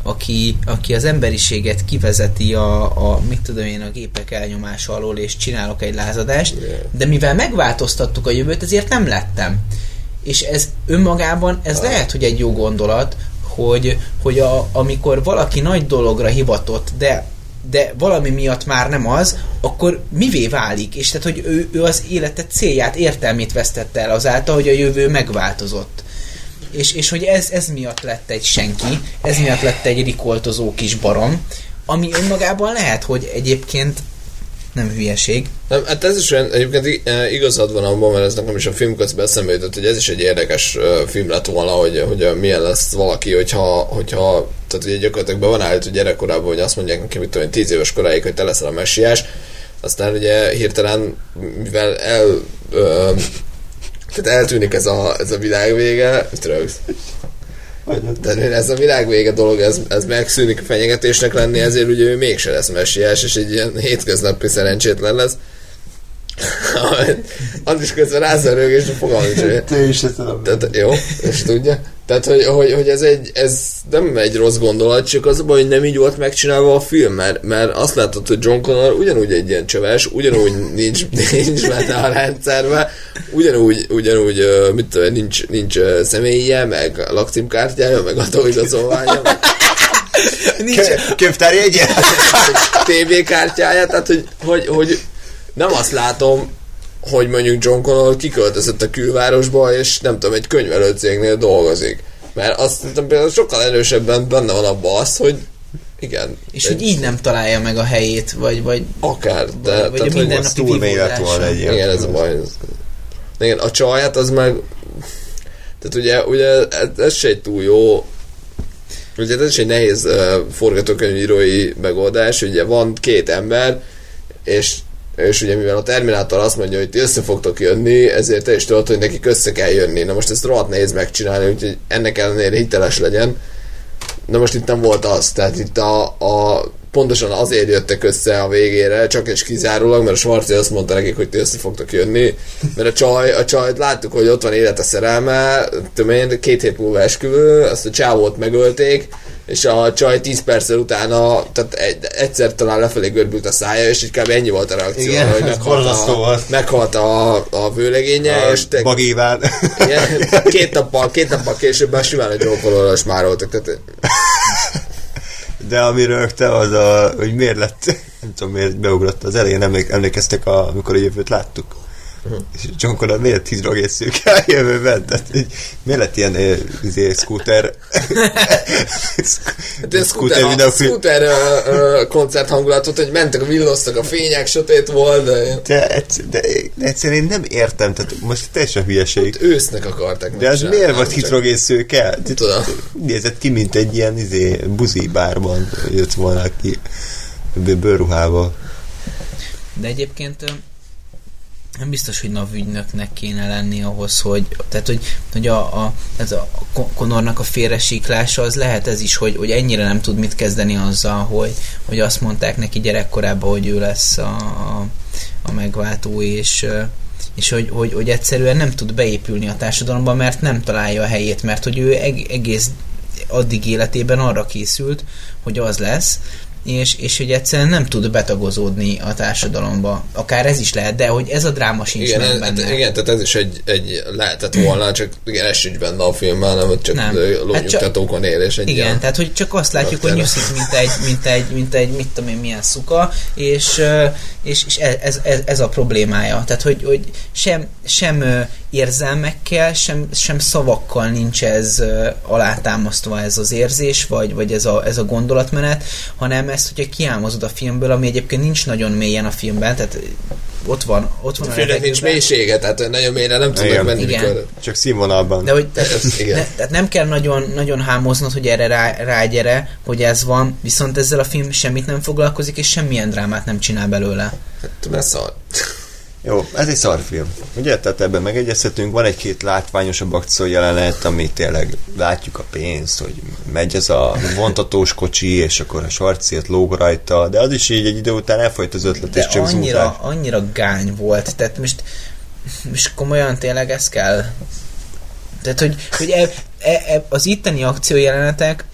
aki, aki az emberiséget kivezeti a, a, mit tudom én, a gépek elnyomása alól, és csinálok egy lázadást, de mivel megváltoztattuk a jövőt, ezért nem lettem. És ez önmagában, ez lehet, hogy egy jó gondolat, hogy, hogy a, amikor valaki nagy dologra hivatott, de de valami miatt már nem az, akkor mivé válik? És tehát, hogy ő, ő az élete célját, értelmét vesztette el azáltal, hogy a jövő megváltozott. És, és hogy ez, ez miatt lett egy senki, ez miatt lett egy rikoltozó kis barom, ami önmagában lehet, hogy egyébként nem hülyeség. Nem, hát ez is olyan, egyébként eh, igazad van abban, mert ez nekem is a film közben eszembe jutott, hogy ez is egy érdekes uh, film lett volna, hogy, hogy milyen lesz valaki, hogyha, hogyha tehát ugye gyakorlatilag be van állítva gyerekkorában, hogy azt mondják neki, mit tudom, 10 éves koráig, hogy te leszel a messiás, aztán ugye hirtelen, mivel el, uh, tehát eltűnik ez a, ez a világ vége, mit rögsz? Tehát ez a világ vége dolog, ez, ez megszűnik fenyegetésnek lenni, ezért ugye ő mégse lesz messiás, és egy ilyen hétköznapi szerencsétlen lesz. is közben rázza és a fogalmam is. Te is Tehát, jó, és tudja. Tehát, hogy, hogy, hogy ez, egy, ez nem egy rossz gondolat, csak az a baj, hogy nem így volt megcsinálva a film, mert, mert azt látod, hogy John Connor ugyanúgy egy ilyen csöves, ugyanúgy nincs, nincs benne a rendszerbe, ugyanúgy, ugyanúgy mit tudom, nincs, nincs személye, meg lakcímkártyája, meg adóigazolványa, meg nincs egyen. TV kártyája, tehát hogy, hogy, hogy nem azt látom, hogy mondjuk John Connor kiköltözött a külvárosba, és nem tudom, egy könyvelőcégnél dolgozik. Mert azt például sokkal erősebben benne van abban az, hogy igen. És egy... hogy így nem találja meg a helyét, vagy... vagy akár, de... Vagy, vagy tehát, a mindennapi túl mélyet volna egy Igen, ez a baj. Igen, a csaját az meg... Tehát ugye, ugye ez, ez se egy túl jó Ugye ez is egy nehéz uh, forgatókönyvírói megoldás, ugye van két ember, és és ugye mivel a Terminátor azt mondja, hogy ti össze fogtok jönni, ezért te is tudod, hogy nekik össze kell jönni. Na most ezt rohadt nehéz megcsinálni, úgyhogy ennek ellenére hiteles legyen. Na most itt nem volt az, tehát itt a, a pontosan azért jöttek össze a végére, csak és kizárólag, mert a Svarci azt mondta nekik, hogy ti össze fogtok jönni, mert a csaj, a csajt láttuk, hogy ott van élete szerelme, tudom két hét múlva esküvő, azt a csávót megölték, és a csaj 10 perc utána, tehát egy, egyszer talán lefelé görbült a szája, és kb. ennyi volt a reakció, Igen, hogy meghalt a, meghalt a, a vőlegénye, a és te, bagéván. Igen, két nappal, két nappal később már simán a Joe már voltak, tehát de amiről te az a, hogy miért lett, nem tudom miért beugrott az elején, emlékeztek, a, amikor a jövőt láttuk? És John Connor miért hidrogénszűk a jövőben? Tehát, így, miért lett ilyen izé, scooter? hát scooter, a, scooter uh, koncert hangulatot, hogy mentek, villoztak a fények, sötét volt, de... De, de, de egyszerűen én nem értem, tehát most teljesen hülyeség. Hát ősznek akarták De az miért volt hidrogénszőke? Tudom. Nézett ki, mint egy ilyen izé, buzi bárban jött volna ki bőrruhával. De egyébként nem biztos, hogy NAV ügynöknek kéne lenni ahhoz, hogy, tehát, hogy, hogy a, a, ez a Konornak a félresíklása az lehet ez is, hogy, hogy ennyire nem tud mit kezdeni azzal, hogy, hogy azt mondták neki gyerekkorában, hogy ő lesz a, a, a megváltó, és, és hogy, hogy, hogy egyszerűen nem tud beépülni a társadalomba, mert nem találja a helyét, mert hogy ő egész addig életében arra készült, hogy az lesz, és, és hogy egyszerűen nem tud betagozódni a társadalomba. Akár ez is lehet, de hogy ez a dráma sincs igen, meg benne. Igen, tehát ez is egy, egy lehetett volna, csak igen, ez sincs benne a filmben, nem, csak nem. lónyugtatókon hát él, és egy Igen, tehát hogy csak azt látjuk, hogy nyuszik, mint egy, mint egy, mint egy, mit tudom én, milyen szuka, és, és, és ez, ez, ez, a problémája. Tehát, hogy, hogy sem, sem érzelmekkel, sem, sem szavakkal nincs ez alátámasztva ez az érzés, vagy, vagy ez, a, ez a gondolatmenet, hanem ezt, hogyha kiálmozod a filmből, ami egyébként nincs nagyon mélyen a filmben, tehát ott van. Ott van a filmnek nincs mélysége, tehát nagyon mélyre nem tudnak menni. Igen. Mikor... Csak színvonalban. De hogy, tehát, igen. Ne, tehát nem kell nagyon, nagyon hámoznod, hogy erre rá, rágyere, hogy ez van, viszont ezzel a film semmit nem foglalkozik, és semmilyen drámát nem csinál belőle. Hát mert szar. Jó, ez egy szarfilm. Ugye, tehát ebben megegyezhetünk. Van egy-két látványosabb akció jelenet, ami tényleg látjuk a pénzt, hogy megy ez a vontatós kocsi, és akkor a sarciet lóg rajta, de az is így egy idő után elfolyt az ötlet, de és csak annyira, zúták. annyira gány volt, tehát most, most komolyan tényleg ez kell? Tehát, hogy, hogy e, e, e, az itteni akciójelenetek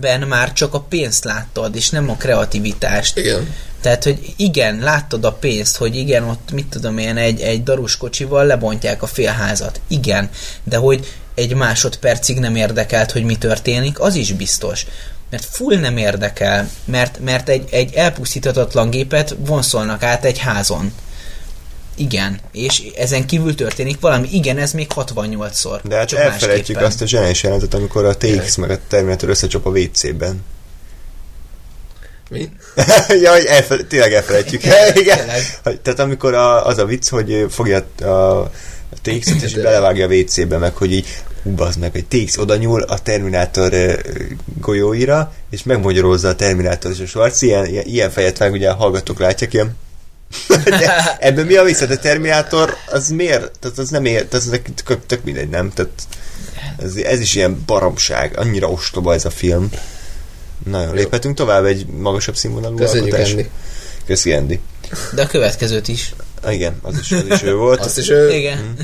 ben már csak a pénzt láttad, és nem a kreativitást. Igen. Tehát, hogy igen, láttad a pénzt, hogy igen, ott mit tudom én, egy, egy darus kocsival lebontják a félházat. Igen, de hogy egy másodpercig nem érdekelt, hogy mi történik, az is biztos. Mert full nem érdekel, mert, mert egy, egy elpusztíthatatlan gépet vonszolnak át egy házon. Igen, és ezen kívül történik valami. Igen, ez még 68-szor. De hát csak elfelejtjük másképpen. azt a zseniális jelenetet, amikor a TX meg a Terminator összecsap a WC-ben. Mi? ja, hogy elfele- tényleg elfelejtjük. Igen. Hogy- Tehát amikor a, az a vicc, hogy fogja a, a TX-et és belevágja a WC-be, meg hogy így bazd meg, hogy TX oda nyúl a Terminátor golyóira, és megmagyarozza a Terminátor, és a Schwarz ilyen, ilyen, ilyen fejet vág, ugye a hallgatók látják, ilyen de ebben mi a? Hát A Terminátor az miért? Tehát az nem ér, tehát ez tök, tök mindegy, nem? Tehát ez, ez is ilyen baromság, annyira ostoba ez a film. Nagyon léphetünk tovább egy magasabb színvonalú Köszönjük, alkotás. Andy. Köszi, Andy. De a következőt is. Ah, igen, az is, az is ő volt. Azt is ő... Igen.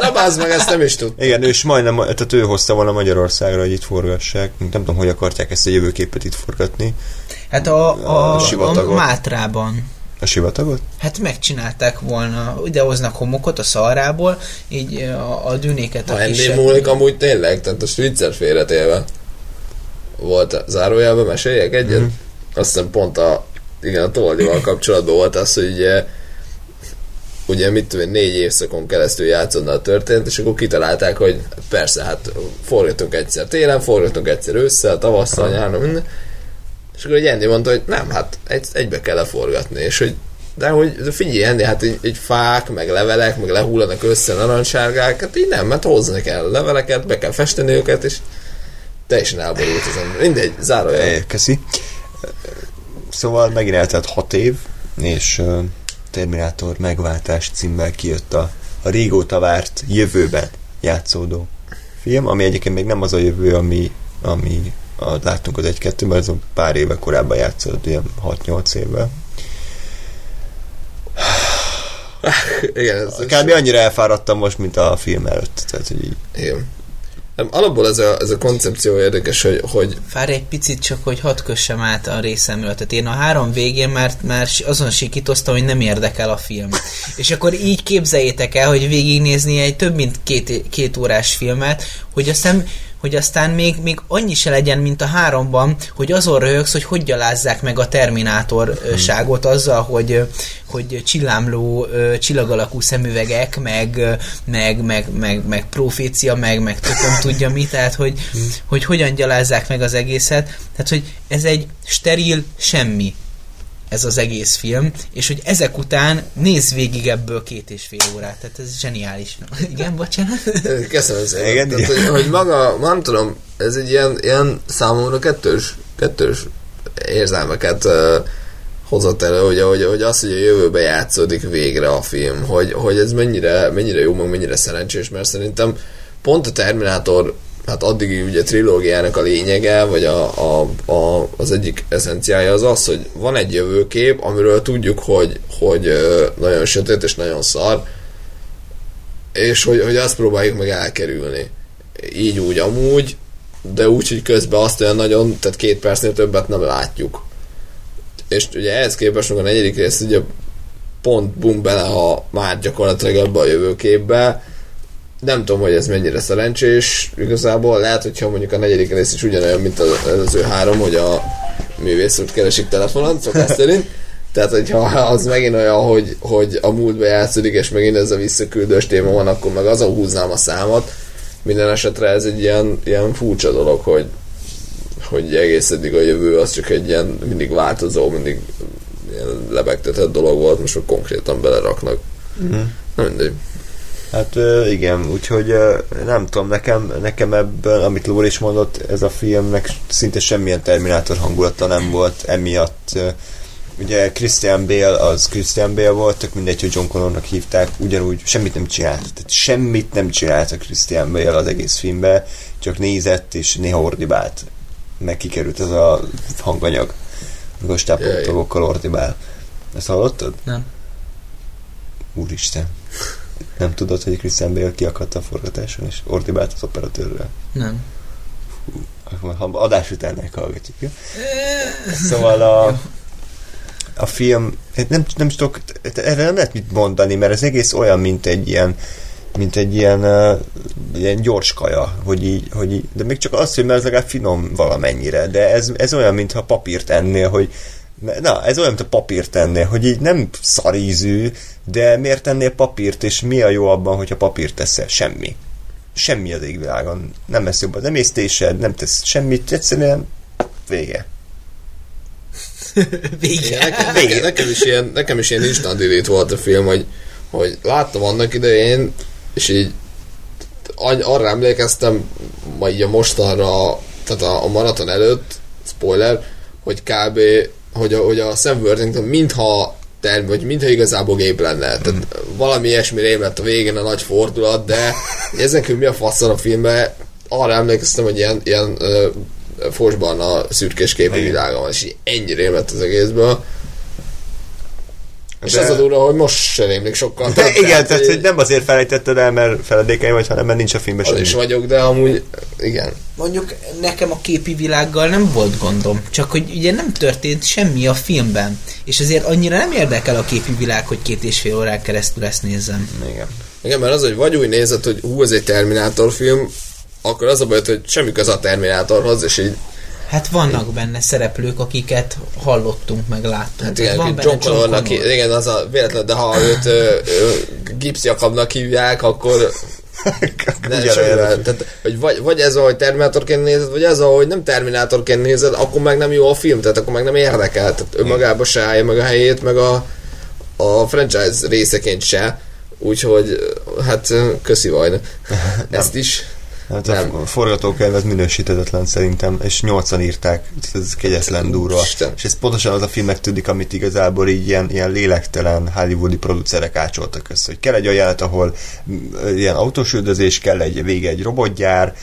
Na bázd meg, ezt nem is tud. Igen, ő is majdnem, tehát ő hozta volna Magyarországra, hogy itt forgassák. Nem tudom, hogy akarták ezt a jövőképet itt forgatni. Hát a, a, A a. Mátrában. A sivatagot? Hát megcsinálták volna, idehoznak homokot a szarából, így a, a dűnéket a Ha ennél kisebb... múlik amúgy tényleg, tehát a viccet félretélve volt zárójelben, meséljek egyet? Mm. Azt hiszem pont a, igen, a Toldival kapcsolatban volt az, hogy ugye, ugye mit tudom én, négy évszakon keresztül játszódna a történet, és akkor kitalálták, hogy persze, hát forgatunk egyszer télen, forgatunk egyszer ősszel, tavasszal, nyáron, minden. És akkor egy Andy mondta, hogy nem, hát egy, egybe kell leforgatni, és hogy de hogy de figyelj, Andy, hát egy, egy fák, meg levelek, meg lehullanak össze narancssárgák, hát így nem, mert hozni kell leveleket, be kell festeni őket, és teljesen elborult az ember. Mindegy, zárójel. É, Köszi. Szóval megint eltelt hat év, és Terminátor megváltás címmel kijött a, a régóta várt jövőben játszódó film, ami egyébként még nem az a jövő, ami, ami a, láttunk az egy-kettőben, az pár éve korábban játszott, ilyen 6-8 évvel. Igen, ez, Kb. annyira elfáradtam most, mint a film előtt. Tehát, hogy így, igen. Nem, alapból ez a, ez a koncepció érdekes, hogy, hogy Várj egy picit csak, hogy hadd kössem át a részemről. Tehát én a három végén már, már azon sikítoztam, hogy nem érdekel a film. És akkor így képzeljétek el, hogy végignézni egy több mint két, két órás filmet, hogy aztán hogy aztán még, még annyi se legyen, mint a háromban, hogy azon röhögsz, hogy hogy gyalázzák meg a Terminátorságot azzal, hogy, hogy csillámló, csillagalakú szemüvegek, meg, meg, meg, meg, meg profécia, meg, meg tököm tudja mi, tehát hogy, hogy hogyan gyalázzák meg az egészet. Tehát, hogy ez egy steril semmi ez az egész film, és hogy ezek után néz végig ebből két és fél órát, tehát ez zseniális. Igen, bocsánat? Köszönöm szépen. Igen, Tehát, hogy, hogy maga, nem tudom, ez egy ilyen, ilyen számomra kettős, kettős érzelmeket uh, hozott elő, hogy, hogy, hogy az, hogy a jövőbe játszódik végre a film, hogy, hogy ez mennyire, mennyire jó, meg mennyire szerencsés, mert szerintem pont a Terminátor hát addig ugye trilógiának a lényege, vagy a, a, a, az egyik eszenciája az az, hogy van egy jövőkép, amiről tudjuk, hogy, hogy nagyon sötét és nagyon szar, és hogy, hogy azt próbáljuk meg elkerülni. Így úgy amúgy, de úgy, hogy közben azt olyan nagyon, tehát két percnél többet nem látjuk. És ugye ehhez képest, a negyedik rész ugye pont bum bele, ha már gyakorlatilag ebbe a jövőképbe, nem tudom, hogy ez mennyire szerencsés igazából. Lehet, hogyha mondjuk a negyedik rész is ugyanolyan, mint az előző három, hogy a művész úr keresik telefonon, szokás szerint. Tehát, hogyha az megint olyan, hogy, hogy a múltba játszódik, és megint ez a visszaküldős téma van, akkor meg azon húznám a számot. Minden esetre ez egy ilyen, ilyen furcsa dolog, hogy, hogy egész eddig a jövő az csak egy ilyen mindig változó, mindig ilyen lebegtetett dolog volt, most már konkrétan beleraknak. Mhm. Na mindegy. Hát igen, úgyhogy nem tudom, nekem, nekem ebből, amit Lóri is mondott, ez a filmnek szinte semmilyen Terminátor hangulata nem volt, emiatt ugye Christian Bale az Christian Bale volt, tök mindegy, hogy John Connornak hívták, ugyanúgy semmit nem csinált, tehát semmit nem csinált a Christian Bale az egész filmbe, csak nézett és néha ordibált, meg kikerült ez a hanganyag, amikor Jaj. stápoltagokkal ordibál. Ezt hallottad? Nem. Úristen. Nem tudod, hogy Christian Bale kiakadt a forgatáson, és ordibált az operatőrrel. Nem. ha adás után meghallgatjuk. Jó? Szóval a, a film, hát nem, nem tudok, erre nem lehet mit mondani, mert ez egész olyan, mint egy ilyen mint egy ilyen, uh, ilyen gyors kaja, hogy így, hogy így, de még csak az, hogy mert ez legalább finom valamennyire, de ez, ez olyan, mintha papírt ennél, hogy na, ez olyan, mint a papírt ennél, hogy így nem szarízű, de miért ennél papírt, és mi a jó abban, hogyha papírt teszel? Semmi. Semmi az égvilágon. Nem lesz jobb az emésztésed, nem tesz semmit, egyszerűen vége. Vége. Nekem, nekem, nekem, is ilyen, nekem is ilyen instant delete volt a film, hogy, hogy láttam annak idején, és így arra emlékeztem, majd így a mostanra, tehát a, a maraton előtt, spoiler, hogy kb. Hogy a, hogy a Sam Worthington mintha term, vagy mintha igazából gép lenne. Tehát mm. valami ilyesmi rém lett a végén a nagy fordulat, de ezen kívül mi a faszal a filmben, arra emlékeztem, hogy ilyen, ilyen uh, fosban a szürkés képi világa van, és így ennyi rém lett az egészből. És De- az a durva, hogy most se rémlik sokkal. De igen, tehát hogy nem azért felejtetted el, mert feledékeny vagy, hanem mert nincs a filmben semmi. is vagyok, de amúgy igen. Mondjuk nekem a képi világgal nem volt gondom, csak hogy ugye nem történt semmi a filmben, és ezért annyira nem érdekel a képi világ, hogy két és fél órán keresztül ezt nézzem. Igen. Igen, mert az, hogy vagy úgy nézed, hogy hú, ez egy Terminátor film, akkor az a baj, hogy semmi köze a Terminátorhoz, és így Hát vannak benne szereplők, akiket hallottunk, meg láttunk. Hát igen, van John, benne John Connornak, Connor. igen, az a véletlen, de ha őt ö, ö, Gibbs Jakabnak hívják, akkor ne. Tehát, hogy vagy, vagy ez, ahogy Terminátorként nézed, vagy ez, ahogy nem Terminátorként nézed, akkor meg nem jó a film, tehát akkor meg nem érdekel. Tehát önmagában se állja meg a helyét, meg a, a franchise részeként se. Úgyhogy, hát köszi vagy. Ezt is. Hát Nem. a forgatókönyv az minősítetetlen szerintem, és nyolcan írták, ez kegyetlen durva. Isten. És ez pontosan az a filmnek tűnik, amit igazából így ilyen, ilyen lélektelen hollywoodi producerek ácsoltak össze. Hogy kell egy olyan jelenet, ahol ilyen autósüldözés, kell egy vége egy robotgyár,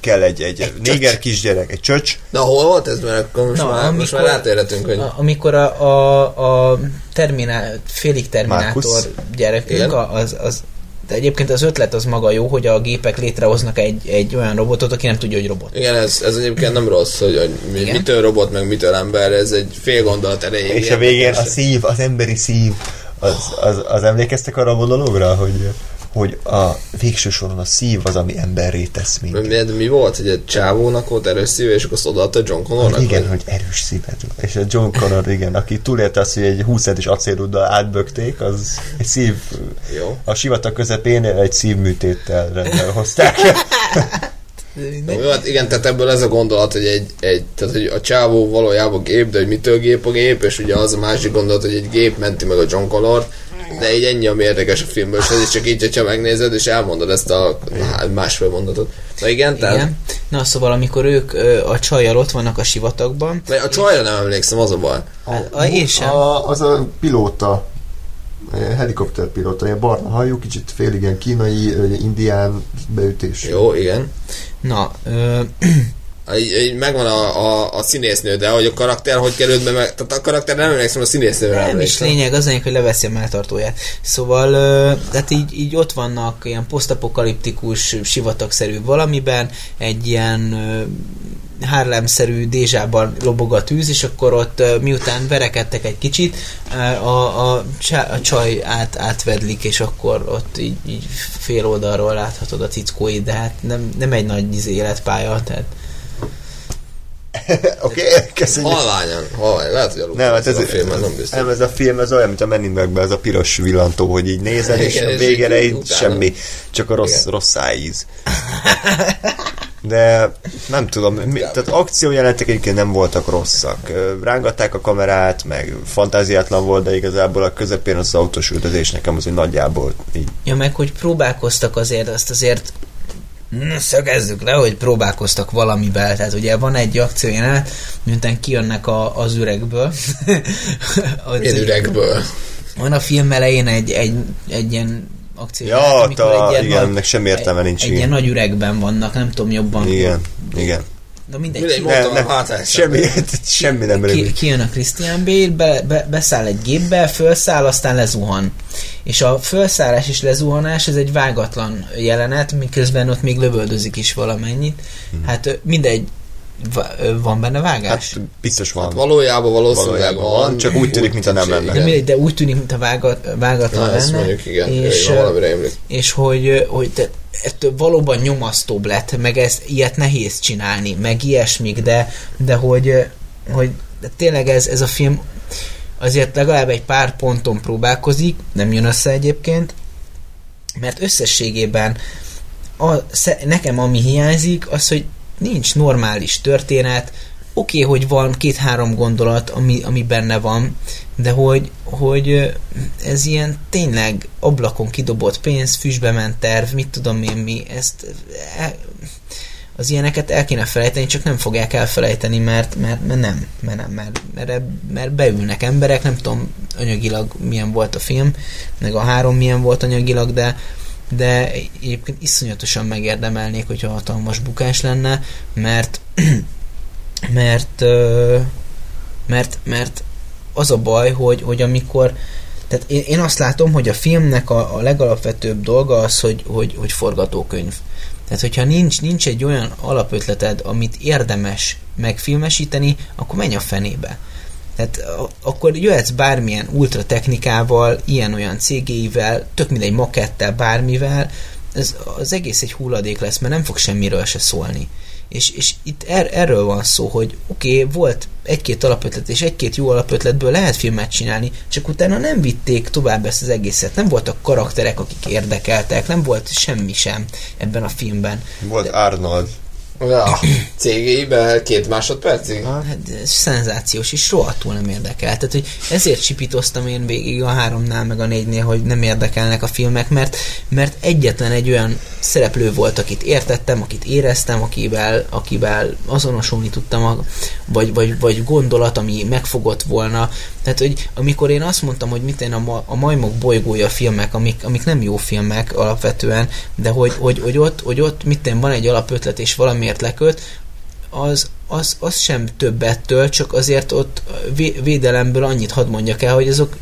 kell egy, egy, egy néger kisgyerek, egy csöcs, Na, hol volt ez? Mert akkor most, Na, már, most már amikor- rátérhetünk, hogy... A, amikor a, a, a terminál, félig terminátor Marcus. gyerekünk, Igen. az, az, de egyébként az ötlet az maga jó, hogy a gépek létrehoznak egy, egy olyan robotot, aki nem tudja, hogy robot. Igen, ez, ez egyébként nem rossz, hogy, hogy mi, Igen. mitől robot, meg mitől ember, ez egy fél gondolat erejéig. és a végén a szív, az emberi szív, az, az, az emlékeztek arra a monológra, hogy, hogy a végső soron a szív az, ami emberré tesz minket. Mi, mi volt, hogy egy csávónak volt erős szíve, és akkor azt odaadta John Connornak? Hát igen, vagy? hogy erős szíved. És a John Connor, igen, aki túlélte azt, hogy egy 20 centis acélruddal átbökték, az egy szív, Jó. a sivatag közepén egy szívműtéttel rendben hozták. Jó, hát igen, tehát ebből ez a gondolat, hogy egy, egy tehát hogy a csávó valójában gép, de hogy mitől gép a gép, és ugye az a másik gondolat, hogy egy gép menti meg a John Connor, de így ennyi, ami érdekes a filmben, és ez is csak így, hogyha megnézed, és elmondod ezt a másfél mondatot. Na igen, tehát Igen. Na szóval, amikor ők ö, a csajjal ott vannak a sivatagban, Vagy a csajra nem emlékszem, az a baj. hát, a, én sem. A, az a pilóta, helikopterpilóta, ilyen barna hajú, kicsit félig ilyen kínai, indián beütés. Jó, igen. Na, ö, Így, megvan a, a, a színésznő, de hogy a karakter hogy került be, meg, tehát a karakter nem emlékszem, a színésznőre nem is emlékszem. lényeg, az lényeg, hogy leveszi a melltartóját. Szóval, tehát így, így ott vannak ilyen posztapokaliptikus, sivatagszerű valamiben, egy ilyen Harlem-szerű dézsában lobog a tűz, és akkor ott miután verekedtek egy kicsit, a, a, a csaj át, átvedlik, és akkor ott így, így fél oldalról láthatod a cickóit, de hát nem, nem egy nagy izé, életpálya, tehát Oké, okay, köszönjük. Halványan, halványan. Lehet, hogy aludtam Nem, hát ez, a filmen, nem biztos. nem, ez a film ez olyan, mint a Men in ez a piros villantó, hogy így nézed, és Igen, a végére így utána. semmi, csak a rossz, Igen. rossz szájíz. De nem tudom, mi, tehát akciójelentek egyébként nem voltak rosszak. Rángatták a kamerát, meg fantáziátlan volt, de igazából a közepén az autós üldözés nekem az, hogy nagyjából így. Ja, meg hogy próbálkoztak azért, azt azért szögezzük le, hogy próbálkoztak valamivel. Tehát ugye van egy akciójelenet, miután kijönnek a, az üregből. Az Milyen egy- üregből. Van a film elején egy, egy, egy ilyen akció. Ja, ott a, igen, ennek semmi értelme nincs. Egy, egy ilyen nagy üregben vannak, nem tudom jobban. Igen, igen. De mindegy. Mindegy, ki- hát nem, ez semmi, semmi nem ki, kijön a Christian Bale, be, be, beszáll egy gépbe, felszáll, aztán lezuhan. És a felszállás és lezuhanás, ez egy vágatlan jelenet, miközben ott még lövöldözik is valamennyit. Hát ö, mindegy, van benne vágás? Hát biztos van. Hát valójában valószínűleg Valójában van. van, csak úgy tűnik, mintha nem lenne. de, igen. mindegy, de úgy tűnik, mint a vágat, vágatlan Na, ezt lenne. mondjuk igen, és, emlék. és hogy, hogy te, ettől valóban nyomasztóbb lett, meg ezt ilyet nehéz csinálni, meg ilyesmik, de, de hogy, hogy de tényleg ez, ez a film azért legalább egy pár ponton próbálkozik, nem jön össze egyébként, mert összességében a, nekem ami hiányzik, az, hogy nincs normális történet, oké, okay, hogy van két-három gondolat, ami, ami benne van, de hogy, hogy ez ilyen tényleg ablakon kidobott pénz, füstbe ment terv, mit tudom én mi, ezt el, az ilyeneket el kéne felejteni, csak nem fogják elfelejteni, mert, mert, mert nem, mert nem, mert, mert, mert beülnek emberek, nem tudom anyagilag milyen volt a film, meg a három milyen volt anyagilag, de, de egyébként iszonyatosan megérdemelnék, hogyha hatalmas bukás lenne, mert mert mert, mert az a baj, hogy, hogy amikor tehát én, én azt látom, hogy a filmnek a, a legalapvetőbb dolga az, hogy, hogy, hogy forgatókönyv. Tehát, hogyha nincs, nincs egy olyan alapötleted, amit érdemes megfilmesíteni, akkor menj a fenébe. Tehát akkor jöhetsz bármilyen ultra technikával, ilyen-olyan cégéivel, tök mindegy makettel, bármivel, ez, az egész egy hulladék lesz, mert nem fog semmiről se szólni. És, és itt er, erről van szó, hogy oké, okay, volt egy-két alapötlet, és egy-két jó alapötletből lehet filmet csinálni, csak utána nem vitték tovább ezt az egészet. Nem voltak karakterek, akik érdekeltek, nem volt semmi sem ebben a filmben. Volt Arnold. A cégébe két másodpercig? Hát ez szenzációs, és rohadtul nem érdekel. Tehát, hogy ezért csipítoztam én végig a háromnál, meg a négynél, hogy nem érdekelnek a filmek, mert, mert egyetlen egy olyan szereplő volt, akit értettem, akit éreztem, akivel, akivel azonosulni tudtam, a, vagy, vagy, vagy gondolat, ami megfogott volna. Tehát, hogy amikor én azt mondtam, hogy mit én a, ma, a majmok bolygója filmek, amik, amik nem jó filmek alapvetően, de hogy, hogy, hogy, ott, hogy ott mit én van egy alapötlet, és valamiért leköt, az, az, az sem több ettől, csak azért ott vé- védelemből annyit hadd mondjak el, hogy azok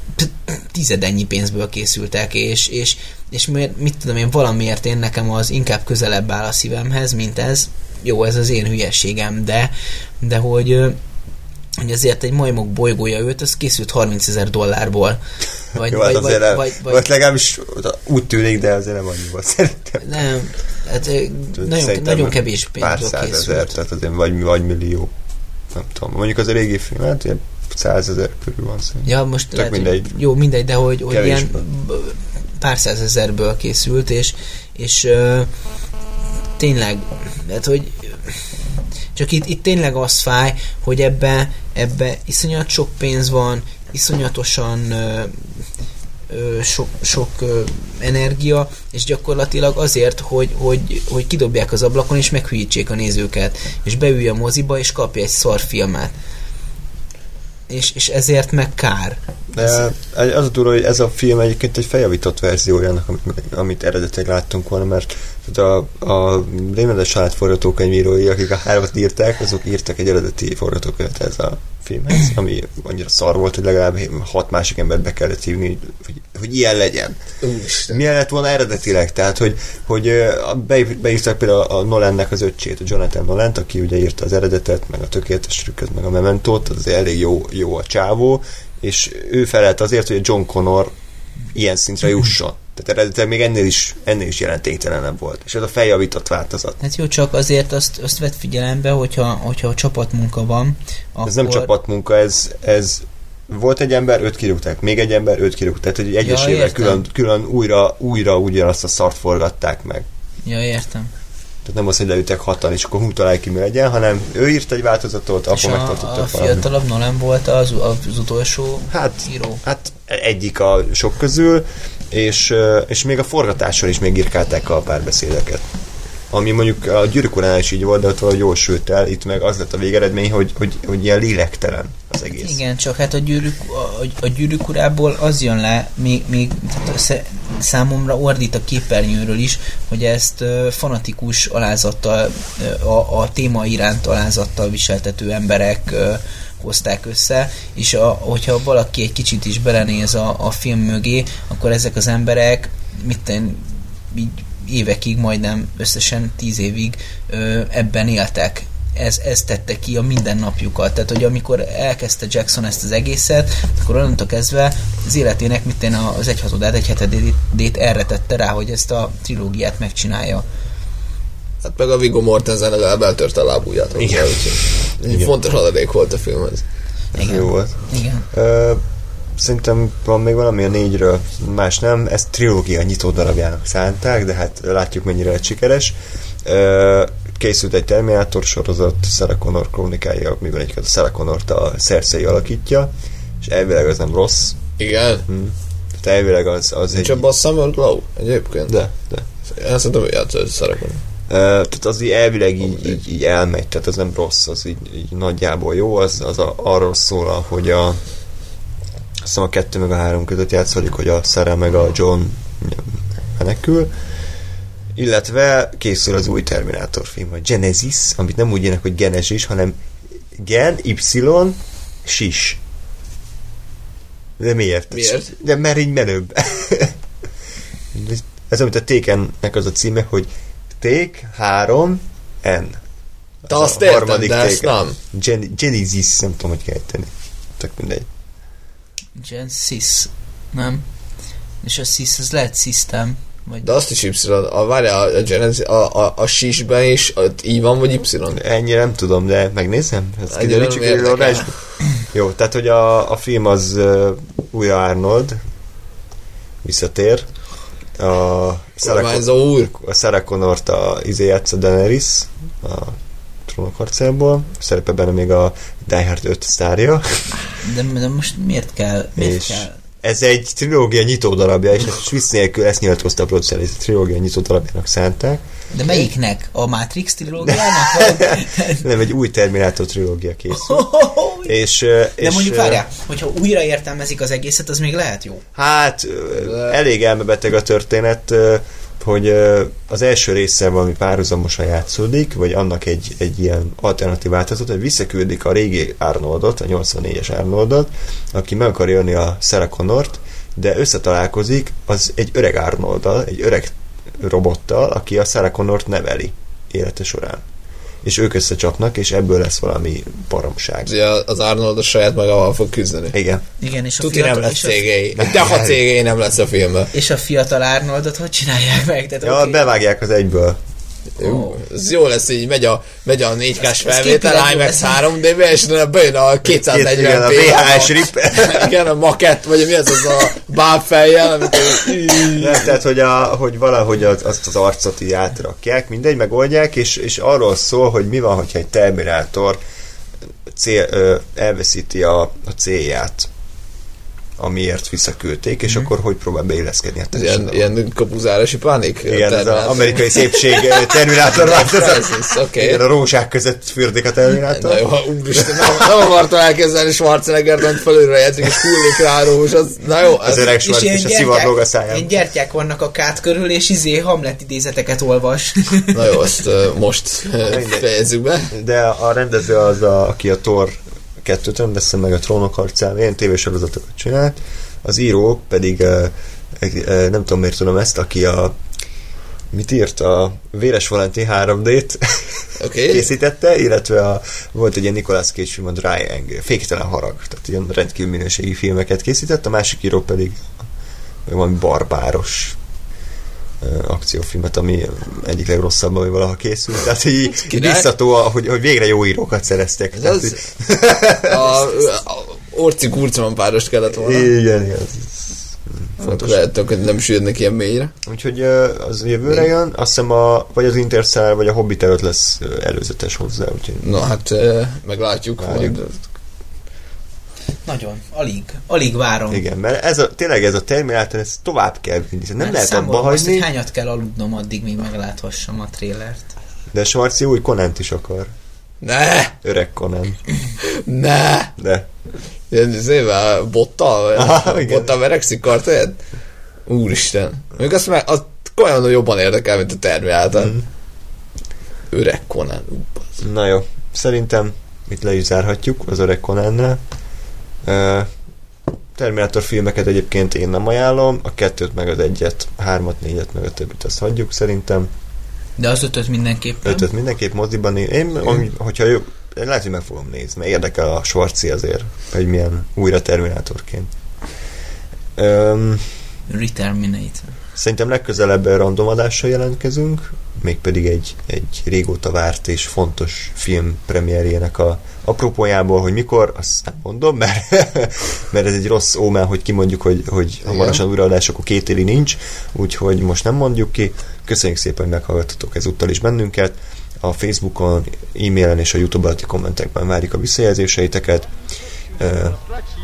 tizedennyi pénzből készültek, és, és, és miért, mit tudom én, valamiért én nekem az inkább közelebb áll a szívemhez, mint ez. Jó, ez az én hülyességem, de, de hogy, hogy azért egy majmok bolygója őt, az készült 30 ezer dollárból. Vagy, Jó, hát vagy, azért vagy, nem, vagy, vagy, vagy legalábbis úgy tűnik, de azért nem annyi volt szerintem. nem, hát nagyon, nagyon kevés Pár pénzből százezer, készült. tehát azért vagy, vagy millió. Nem tudom. Mondjuk az a régi film, hát ilyen százezer körül van szerintem. Ja, most Tök lehet, mindegy. Jó, mindegy, de hogy, hogy ilyen pár százezerből készült, és, és ö, tényleg, hát hogy csak itt, itt tényleg az fáj, hogy ebbe, ebbe iszonyat sok pénz van, iszonyatosan ö, ö, sok, sok ö, energia, és gyakorlatilag azért, hogy, hogy, hogy kidobják az ablakon, és meghűítsék a nézőket, és beülj a moziba, és kapja egy szar filmet. És, és ezért meg kár. De az a durva, hogy ez a film egyébként egy feljavított verziója annak, amit, amit eredetileg láttunk volna, mert tehát a, a Rémedes család forgatókönyvírói, akik a hármat írták, azok írtak egy eredeti forgatókönyvet ez a filmhez, ami annyira szar volt, hogy legalább hat másik embert be kellett hívni, hogy, hogy ilyen legyen. Úristen. Milyen lett volna eredetileg? Tehát, hogy, hogy be, beírták például a Nolannek az öccsét, a Jonathan Nolant, aki ugye írta az eredetet, meg a tökéletes trükköt, meg a mementót, az elég jó, jó a csávó, és ő felelt azért, hogy a John Connor ilyen szintre jusson. Tehát eredetileg még ennél is, ennél is jelentéktelenebb volt. És ez a feljavított változat. Hát jó, csak azért azt, azt vett figyelembe, hogyha, hogyha a csapatmunka van, akkor... Ez nem csapatmunka, ez, ez volt egy ember, őt kirúgták, még egy ember, őt kirúgták. Tehát, hogy egyesével értem. külön, külön újra, újra ugyanazt a szart forgatták meg. Ja, értem. Tehát nem az, hogy leütek hatan, és akkor hú, találj ki mi legyen, hanem ő írt egy változatot, És akkor a, megtartottak a valami. fiatalabb Nolan volt az, az utolsó Hát, író. hát egyik a sok közül, és, és még a forgatáson is még írkálták a párbeszédeket. Ami mondjuk a gyűrűk is így volt, de ott valahogy jól sült el, itt meg az lett a végeredmény, hogy, hogy, hogy ilyen lélektelen az egész. Igen, csak hát a gyűrűk, a, a gyűrűk az jön le, még, még tehát számomra ordít a képernyőről is, hogy ezt fanatikus alázattal, a, a téma iránt alázattal viseltető emberek hozták össze, és a, hogyha valaki egy kicsit is belenéz a, a film mögé, akkor ezek az emberek mit én, így évekig, majdnem összesen tíz évig ö, ebben éltek ez, ez tette ki a mindennapjukat. Tehát, hogy amikor elkezdte Jackson ezt az egészet, akkor onnantól kezdve az életének, mint én az egy hatodát, egy hetedét erre tette rá, hogy ezt a trilógiát megcsinálja. Hát meg a Viggo Mortensen legalább eltörte a lábúját. Igen. Úgyhogy egy fontos haladék volt a film ez. Ez jó volt. Igen. Ö, szerintem van még valami a négyről, más nem, ezt trilógia nyitó darabjának szánták, de hát látjuk mennyire lett sikeres. Ö, készült egy Terminator sorozat, Sarah Connor krónikája, mivel egyiket a Sarah Connort a Cersei alakítja, és elvileg az nem rossz. Igen. Hm. Tehát elvileg az, az Nincs egy... abban a Samuel Glow egyébként? De, de. Én szerintem ő játszott egy szerepet. Tehát az így elvileg így, így, így elmegy, tehát az nem rossz, az így, így nagyjából jó, az, az a, arról szól, hogy a azt hiszem a kettő meg a három között játszódik, hogy a Sarah meg a John menekül, illetve készül az új Terminátor film, a Genesis, amit nem úgy írnak, hogy Genesis, hanem Gen, Y, Sis. De miért? Miért? De mert így menőbb. Ez amit a Tékennek az a címe, hogy Ték 3 N. De Az azt a értem, harmadik de ezt Taken. nem. Gen- Genesis, nem tudom, hogy kell ejteni. Tök mindegy. Gen Sis, nem? És a Sis, az lehet System, vagy... De azt is Y, a, várjál, a, Genesis, a, a, a sisben is ott I van, vagy Y? Ennyire nem tudom, de megnézem. Ez Ennyire kiderítjük nem egy érdekel. adásban. Jó, tehát hogy a, a film az uh, újra Arnold visszatér. A Kormányzó úr. a Sarah Connort a izé játsza Daenerys a trónok harcából. Szerepe benne még a Die Hard 5 sztárja. De, de most miért kell? Miért és kell? ez egy trilógia nyitó darabja, és ezt Swiss nélkül ezt nyilatkozta a producer, ez a trilógia nyitó darabjának szánták. De melyiknek? A Matrix trilógiának? Nem, egy új Terminator trilógia készül. És, ö, De és, mondjuk ö, várjál, hogyha újra értelmezik az egészet, az még lehet jó. Hát De- elég elmebeteg a történet, hogy az első része valami párhuzamosan játszódik, vagy annak egy, egy ilyen alternatív változat, hogy visszaküldik a régi Arnoldot, a 84-es Arnoldot, aki meg akar jönni a Sarah Connort, de összetalálkozik az egy öreg Arnolddal, egy öreg robottal, aki a Sarah Connort neveli élete során. És ők összecsapnak, és ebből lesz valami baromság. Ugye az Arnold a saját magával fog küzdeni. Igen. Igen, és a, Tuti nem lesz és, a, cégei. De ha cégei nem lesz a filmben. és a fiatal Arnoldot hogy csinálják meg? Tehát, Ja, oké. bevágják az egyből. Jó, ez jó lesz, így megy a, megy a 4 k ez felvétel, képileg jó IMAX lesz. 3D-be, és bejön a 240 Igen, a VHS rip. Igen, a makett, vagy mi az az a bábfejjel, amit Nem, tehát, hogy, a, hogy valahogy az, azt az arcot így átrakják, mindegy, megoldják, és, és arról szól, hogy mi van, hogyha egy Terminátor cél, ö, elveszíti a, a célját, amiért visszaküldték, és akkor hogy próbál beilleszkedni a Ez ilyen, ilyen kapuzárási pánik. Igen, ez az amerikai szépség ö, Terminátor változat. Crisis, Oké. Igen, a rózsák között fürdik a Terminátor. Na jó, úristen, nem, nem akartam elképzelni Schwarzeneggert, hogy fölülre játszik, és hullik rá a rózs, az, na jó, Az ez, öreg Schwarz, és a szivarlóg a szájában. ilyen gyertyák vannak a kát körül, és izé Hamlet idézeteket olvas. na jó, azt uh, most uh, fejezzük be. De a rendező az, a, aki a Thor kettőt rendezte meg a trónok harcán, ilyen tévésorozatokat csinált, az író pedig nem tudom miért tudom ezt, aki a mit írt? A Véres Valentin 3D-t Oké. készítette, illetve a, volt egy ilyen Nicolas Cage film, a Dry Anger, fékítelen harag, tehát ilyen rendkívül minőségi filmeket készített, a másik író pedig valami barbáros akciófilmet, ami egyik legrosszabb, ami valaha készült. Tehát így, biztató, hogy, hogy végre jó írókat szereztek. Ez az, a, a Orci Kurcman párost kellett volna. igen, igen. Fontos. Lehet, hogy nem süllyednek ilyen mélyre. Úgyhogy az jövőre jön, azt hiszem a, vagy az Interstellar, vagy a Hobbit előtt lesz előzetes hozzá, úgyhogy Na hát, meglátjuk. Várjuk. Majd, Nagyon, alig, alig várom. igen, mert ez a, tényleg ez a Terminator, ez tovább kell vinni, nem Mert lehet abba hagyni, hogy hányat kell aludnom addig, míg megláthassam a trélert. de Schwarzi új Conant is akar. ne! Öreg Conan. Ne! De Ilyen zével bottal? Aha, igen. bottal verekszik kartaját? Úristen. Még azt már, az olyan jobban érdekel, mint a Terminátor. Mhm. Öreg Conan. Na jó, szerintem itt le is zárhatjuk az öreg Conannál. Terminator filmeket egyébként én nem ajánlom, a kettőt meg az egyet, a hármat, négyet meg a többit azt hagyjuk szerintem. De az ötöt mindenképpen. Ötöt mindenképp moziban. né- Én, ami, hogyha jó, lehet, hogy meg fogom nézni, mert érdekel a Schwarzi azért, hogy milyen újra Terminátorként. Öm, Reterminator. Szerintem legközelebb random adással jelentkezünk, mégpedig egy, egy régóta várt és fontos film premierjének a apropójából, hogy mikor, azt nem mondom, mert, mert ez egy rossz ómen, hogy kimondjuk, hogy, hogy hamarosan újraadás, akkor két éli nincs, úgyhogy most nem mondjuk ki. Köszönjük szépen, hogy meghallgattatok ezúttal is bennünket. A Facebookon, e-mailen és a YouTube alatti kommentekben várjuk a visszajelzéseiteket.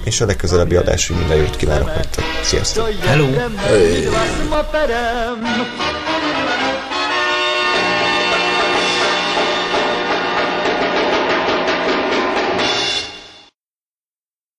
És a legközelebbi adásig minden jót kívánok nektek. Sziasztok! Hello. Maperem.